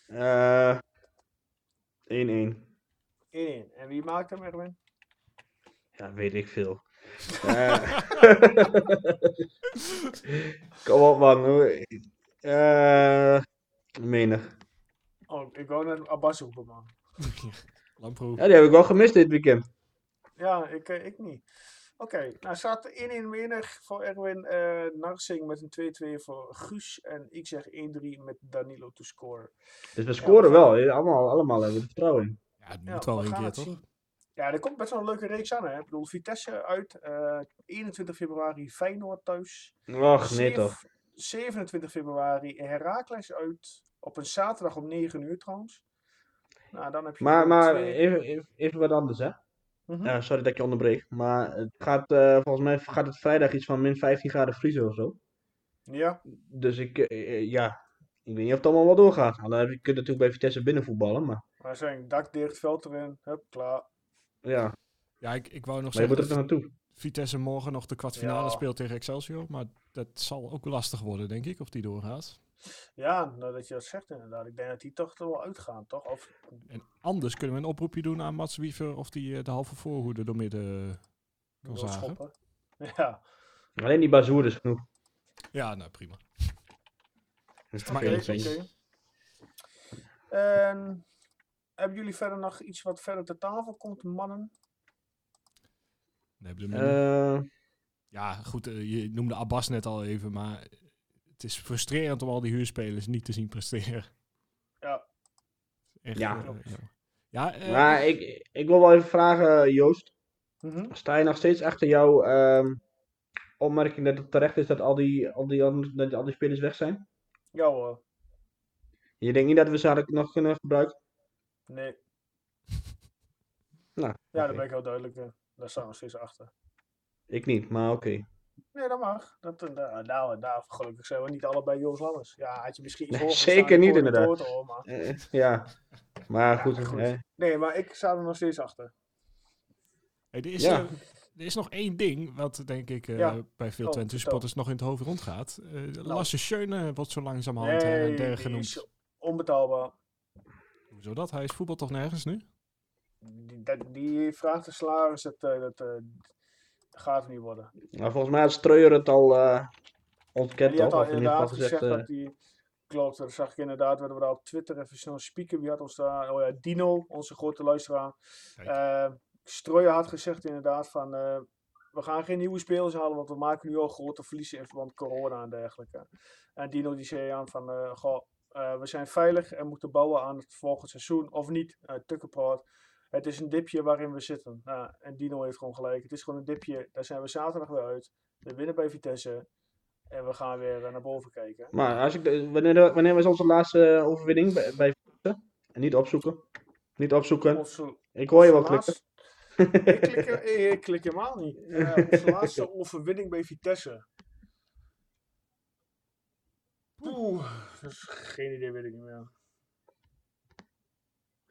Eh 1-1. 1-1. En wie maakt hem, Erwin? Ja, weet ik veel. <laughs> Eh, <laughs> Kom op man. hoe- Eh menig. Oh, ik wou naar Abbas man. Ja, die heb ik wel gemist dit weekend. Ja, ik, ik niet. Oké, nou staat 1-1 menig voor Erwin. eh Narsing met een 2-2 voor Guus. En ik zeg 1-3 met Danilo to score. Dus we scoren we wel. hè. Allemaal, allemaal hebben we er vertrouwen in. Ja, het Ja, moet wel we een keer, toch? zien. Ja, er komt best wel een leuke reeks aan. Hè? Ik bedoel, Vitesse uit. eh 21 februari Feyenoord thuis. Och, nee toch. 27 februari Heracles uit. Op een zaterdag om 9 uur trouwens. Nou, dan heb je Maar, maar twee- even, even, even wat anders hè. Mhm. Ja, sorry dat ik je onderbreek. Maar het gaat, eh, volgens mij gaat het vrijdag iets van min 15 graden vriezen of zo. Ja, Dus ik, eh, eh, ja, ik weet niet of het allemaal wel doorgaat. Nou, dan heb je, je kunt natuurlijk bij Vitesse binnenvoetballen, maar maar zijn dak dicht, veld erin. Hup, klaar. ja. Ja, ik, ik wou nog Maar je moet zeggen er dat naartoe. Vitesse morgen nog de kwartfinale Ja. speelt tegen Excelsior. Maar dat zal ook lastig worden, denk ik, of die doorgaat. Ja, nou dat je dat zegt inderdaad. Ik denk dat die toch er wel uitgaan, toch? Of, En anders kunnen we een oproepje doen aan Mats Wiever of die eh, de halve voorhoede door midden kan zagen. schoppen. <laughs> Ja, Alleen die bazoer is genoeg. Ja, nou prima. Maar oké, één oké. puntje. En hebben jullie verder nog iets wat verder ter tafel komt, mannen? Nee, de manier- Eh, Ja, goed, eh, je noemde Abbas net al even, maar het is frustrerend om al die huurspelers niet te zien presteren. Ja. Echt, Ja. eh, ja, eh, maar ik, ik wil wel even vragen, Joost. Mhm. Sta je nog steeds achter jouw ehm, opmerking dat het terecht is dat al die, al die, dat al die spelers weg zijn? Ja hoor. Je denkt niet dat we ze hadden nog kunnen gebruiken? Nee. <laughs> Nou, Ja, daar oké. ben ik heel duidelijk in. Daar staan we steeds achter. Ik niet, maar oké. Nee, dat mag. Dat, eh, daar, daar, daar, gelukkig zijn we niet allebei Joost Lammers. Ja, had je misschien Nee, zeker niet, het inderdaad. al, maar... Eh, ja, maar goed. Nee, maar ik sta er nog steeds achter. hey, er, is, Ja. eh, er is nog één ding wat denk ik eh, Ja. bij veel Oh, Twente supporters nog in het hoofd rondgaat. Eh Lasse Schöne wordt zo langzamerhand Nee, der genoemd. is onbetaalbaar. Hoezo dat? Hij is voetbal toch nergens nu? Die, dat, die vraagt de salaris, dat, eh, dat eh, gaat er niet worden. Nou, volgens mij had Streuer het al eh En ontkend, die had al Of in ieder geval inderdaad gezegd. gezegd eh, dat die... Klopt, dat zag ik inderdaad. We hadden daar op Twitter even snel spieken. Wie had ons daar? Oh ja, Dino, onze grote luisteraar. Eh Strooijer had gezegd inderdaad van... eh, we gaan geen nieuwe spelers halen, want we maken nu al grote verliezen in verband met corona en dergelijke. En Dino die zei aan van... eh, goh, Eh, we zijn veilig en moeten bouwen aan het volgende seizoen. Of niet, uh, Tukkenpoort. Het is een dipje waarin we zitten. Nou, en Dino heeft gewoon gelijk. Het is gewoon een dipje. Daar zijn we zaterdag weer uit. We winnen bij Vitesse. En we gaan weer eh, naar boven kijken. Maar als ik wanneer, wanneer was onze laatste overwinning bij, bij Vitesse? En niet opzoeken. Niet opzoeken. Onze- Ik hoor je wel klikken. laatste- ik, klik, <laughs> ik klik helemaal niet. Eh, onze laatste <laughs> overwinning bij Vitesse. Oeh, dat is geen idee, weet ik niet meer.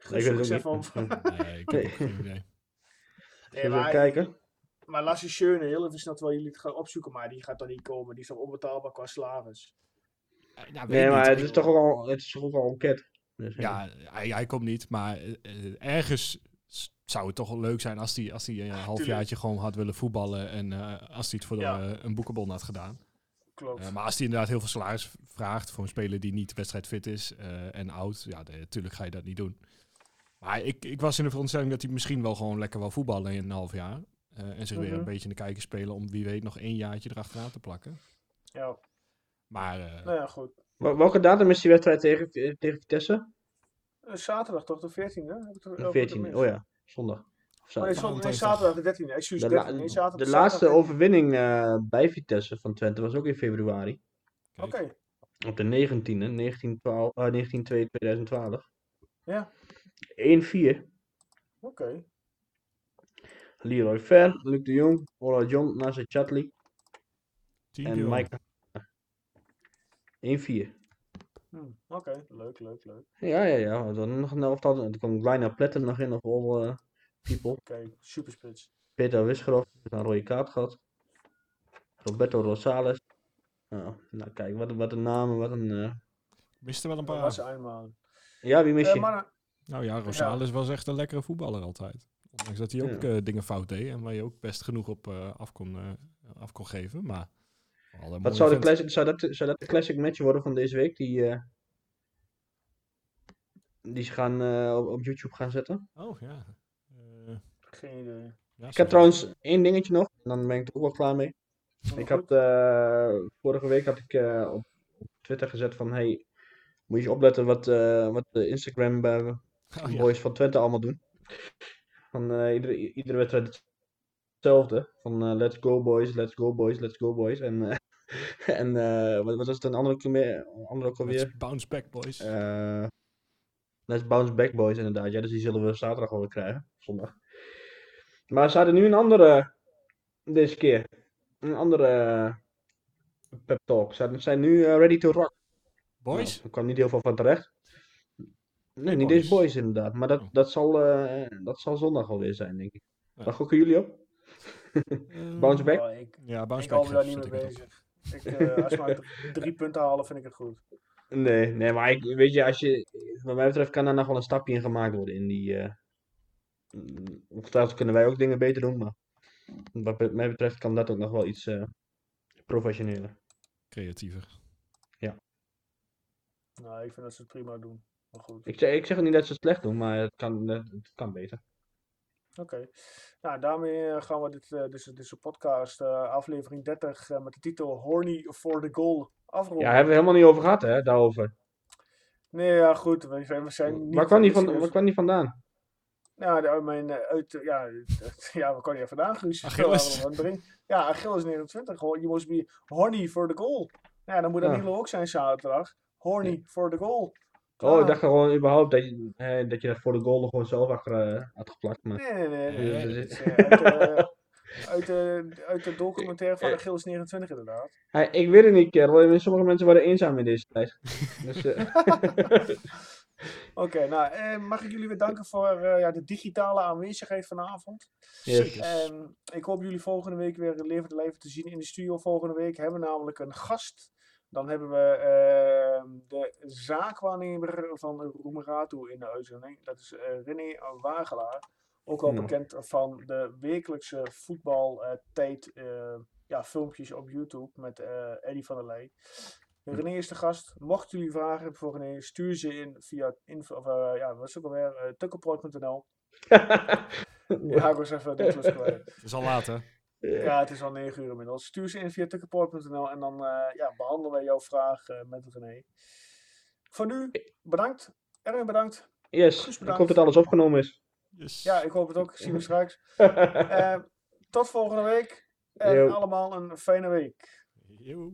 Ik weet Zoek het eens ook even niet. <laughs> Nee, ik heb ook geen idee. Nee, Even maar, kijken. maar Lassie Schöne, heel even snel terwijl jullie het gaan opzoeken, maar die gaat dan niet komen. Die is toch onbetaalbaar qua salaris. Eh, Ja, weet Nee, maar het is toch ook al, het is toch ook al een ket. Dus, Ja, hij, hij komt niet, maar eh, eh, ergens zou het toch wel leuk zijn als hij als hij een halfjaartje gewoon had willen voetballen en eh, als hij het voor Ja. eh, een boekenbon had gedaan. Klopt. Eh, maar als hij inderdaad heel veel salaris vraagt voor een speler die niet wedstrijdfit is eh, en oud, ja, natuurlijk ga je dat niet doen. Maar ik, ik was in de veronderstelling dat hij misschien wel gewoon lekker wil voetballen in een half jaar. eh, en zich weer Mhm. een beetje in de kijker spelen om wie weet nog één jaartje erachteraan te plakken. ja, Maar eh, nou ja, goed. Wel- Welke datum is die wedstrijd tegen, tegen Vitesse? Eh, zaterdag toch, de 14e? Heb ik toch- De heb ik 14e. gemist? Oh ja, zondag. Of Oh, nee, zaterdag. zondag- nee, zaterdag de 13e. Excuus, De, 13e. la- Nee, zaterdag, de laatste 13e. overwinning eh, bij Vitesse van Twente was ook in februari. Oké, Op de 19e, 1912, eh 19-2-2012. Ja. 1-4. oké. Leroy Ver, Luc de Jong, Ola John, Nasser Chatli team en. Mike. 1-4. Hm, Oké, leuk, leuk, leuk. Ja, ja, ja. Dan nog een elftal. Er komt Kleiner Pletten nog in, of all eh, people. Oké, superspits. Peter Wisgerhoff heeft een rode kaart gehad. Roberto Rosales. Nou, nou kijk, wat, wat een namen, wat een... eh, Miste wel een paar. Ja, wie mis je? mannen, Nou ja, Rosales was echt een lekkere voetballer altijd. Ondanks dat hij ook Ja. eh, dingen fout deed en waar je ook best genoeg op eh, af, kon, eh, af kon geven. Maar Wat zou, de classic, zou, dat, zou dat de classic match worden van deze week? Die, eh, die ze gaan, eh, op, op YouTube gaan zetten? Oh ja. Eh, geen idee. ja, Ik heb trouwens één dingetje nog, en dan ben ik er ook wel klaar mee. Ik had, eh, vorige week had ik eh, op, Twitter gezet van, hey, moet je opletten wat, eh, wat de Instagram Oh, boys van Twente allemaal doen. Van eh, iedere, iedere wedstrijd hetzelfde. Van eh, let's go boys, let's go boys, let's go boys. En, eh, <laughs> en wat, was het een andere, andere ook alweer? Let's bounce back, boys. Let's bounce back boys inderdaad. Ja, dus die zullen we zaterdag wel weer krijgen. Zondag. Maar ze hadden nu een andere, deze keer. Een andere pep talk. Ze zijn nu ready to rock. boys? Nou, er kwam niet heel veel van terecht. Nee, Nee, niet deze boys inderdaad. Maar dat, Oh. dat, zal, eh, dat zal zondag alweer zijn, denk ik. Ja. Waar gokken jullie op? Eh, Bounce back? Oh, ik Ja, bounce ik back. hou me daar niet mee ik bezig. Ik, eh, als we maar <laughs> drie- punten halen, vind ik het goed. Nee, nee, maar ik, weet je, als je, wat mij betreft kan daar nog wel een stapje in gemaakt worden in die, ongetwijfeld kunnen wij ook dingen beter doen, maar wat mij betreft kan dat ook nog wel iets eh, professioneler. Creatiever. Nou, ik vind dat ze het prima doen. Maar goed. Ik zeg, ik zeg niet dat ze het slecht doen, maar het kan, het kan beter. Oké. Nou, daarmee eh, gaan we dit, eh deze, deze podcast, eh, aflevering 30, eh, met de titel Horny for the Goal afronden. Ja, hebben we helemaal niet over gehad, hè, daarover. Nee, ja, goed. We zijn, we zijn niet... Waar kwam die, van, waar kwam die vandaan? Ja, uit mijn, uit, ja, <laughs> ja, waar kwam die vandaan, Guus? Achilles. We Ja, Achilles 29. Gewoon, you must be horny for the goal. Ja, dan moet Ja. Danilo ook zijn zaterdag. Horny for the goal. Oh, ik Klaar. dacht gewoon überhaupt dat je, eh, dat je dat voor de goal gewoon zelf achter eh, had geplakt. Maar... Nee, nee, nee. nee, Ja, nee, ja, dit is, eh, uit, de, uit, <laughs> uit de documentaire van Achilles 29 inderdaad. Hey, ik weet het niet, kerel. Sommige mensen worden eenzaam in deze tijd. Dus, eh, <laughs> Oké, nou, eh, mag ik jullie weer danken voor eh, ja, de digitale aanwezigheid vanavond. yes. En ik hoop jullie volgende week weer levend leven te zien in de studio. Volgende week hebben we namelijk een gast. Dan hebben we eh, de zaakwaarnemer van Roemeratu in de uitzending. Dat is eh, René Wagelaar. Ook al Ja. bekend van de wekelijkse voetbaltijd eh ja, filmpjes op YouTube met eh Eddy van der Leij. René is de gast. Mochten jullie vragen hebben voor René, stuur ze in via info, of, eh, ja, wat is ook alweer? Uh, tukkenproot.nl. <laughs> Ja, ik was even de klus kwijt. Het is al laat, hè? Ja, het is al 9 uur inmiddels. Stuur ze in via tukkenpoort.nl en dan eh, ja, behandelen wij jouw vraag eh, met René. Voor nu, bedankt. Erwin, bedankt. Yes, Guus, ik hoop dat alles opgenomen is. Yes. Ja, ik hoop het ook. Zien we straks. Eh, tot volgende week. En Yo. allemaal een fijne week. Yo.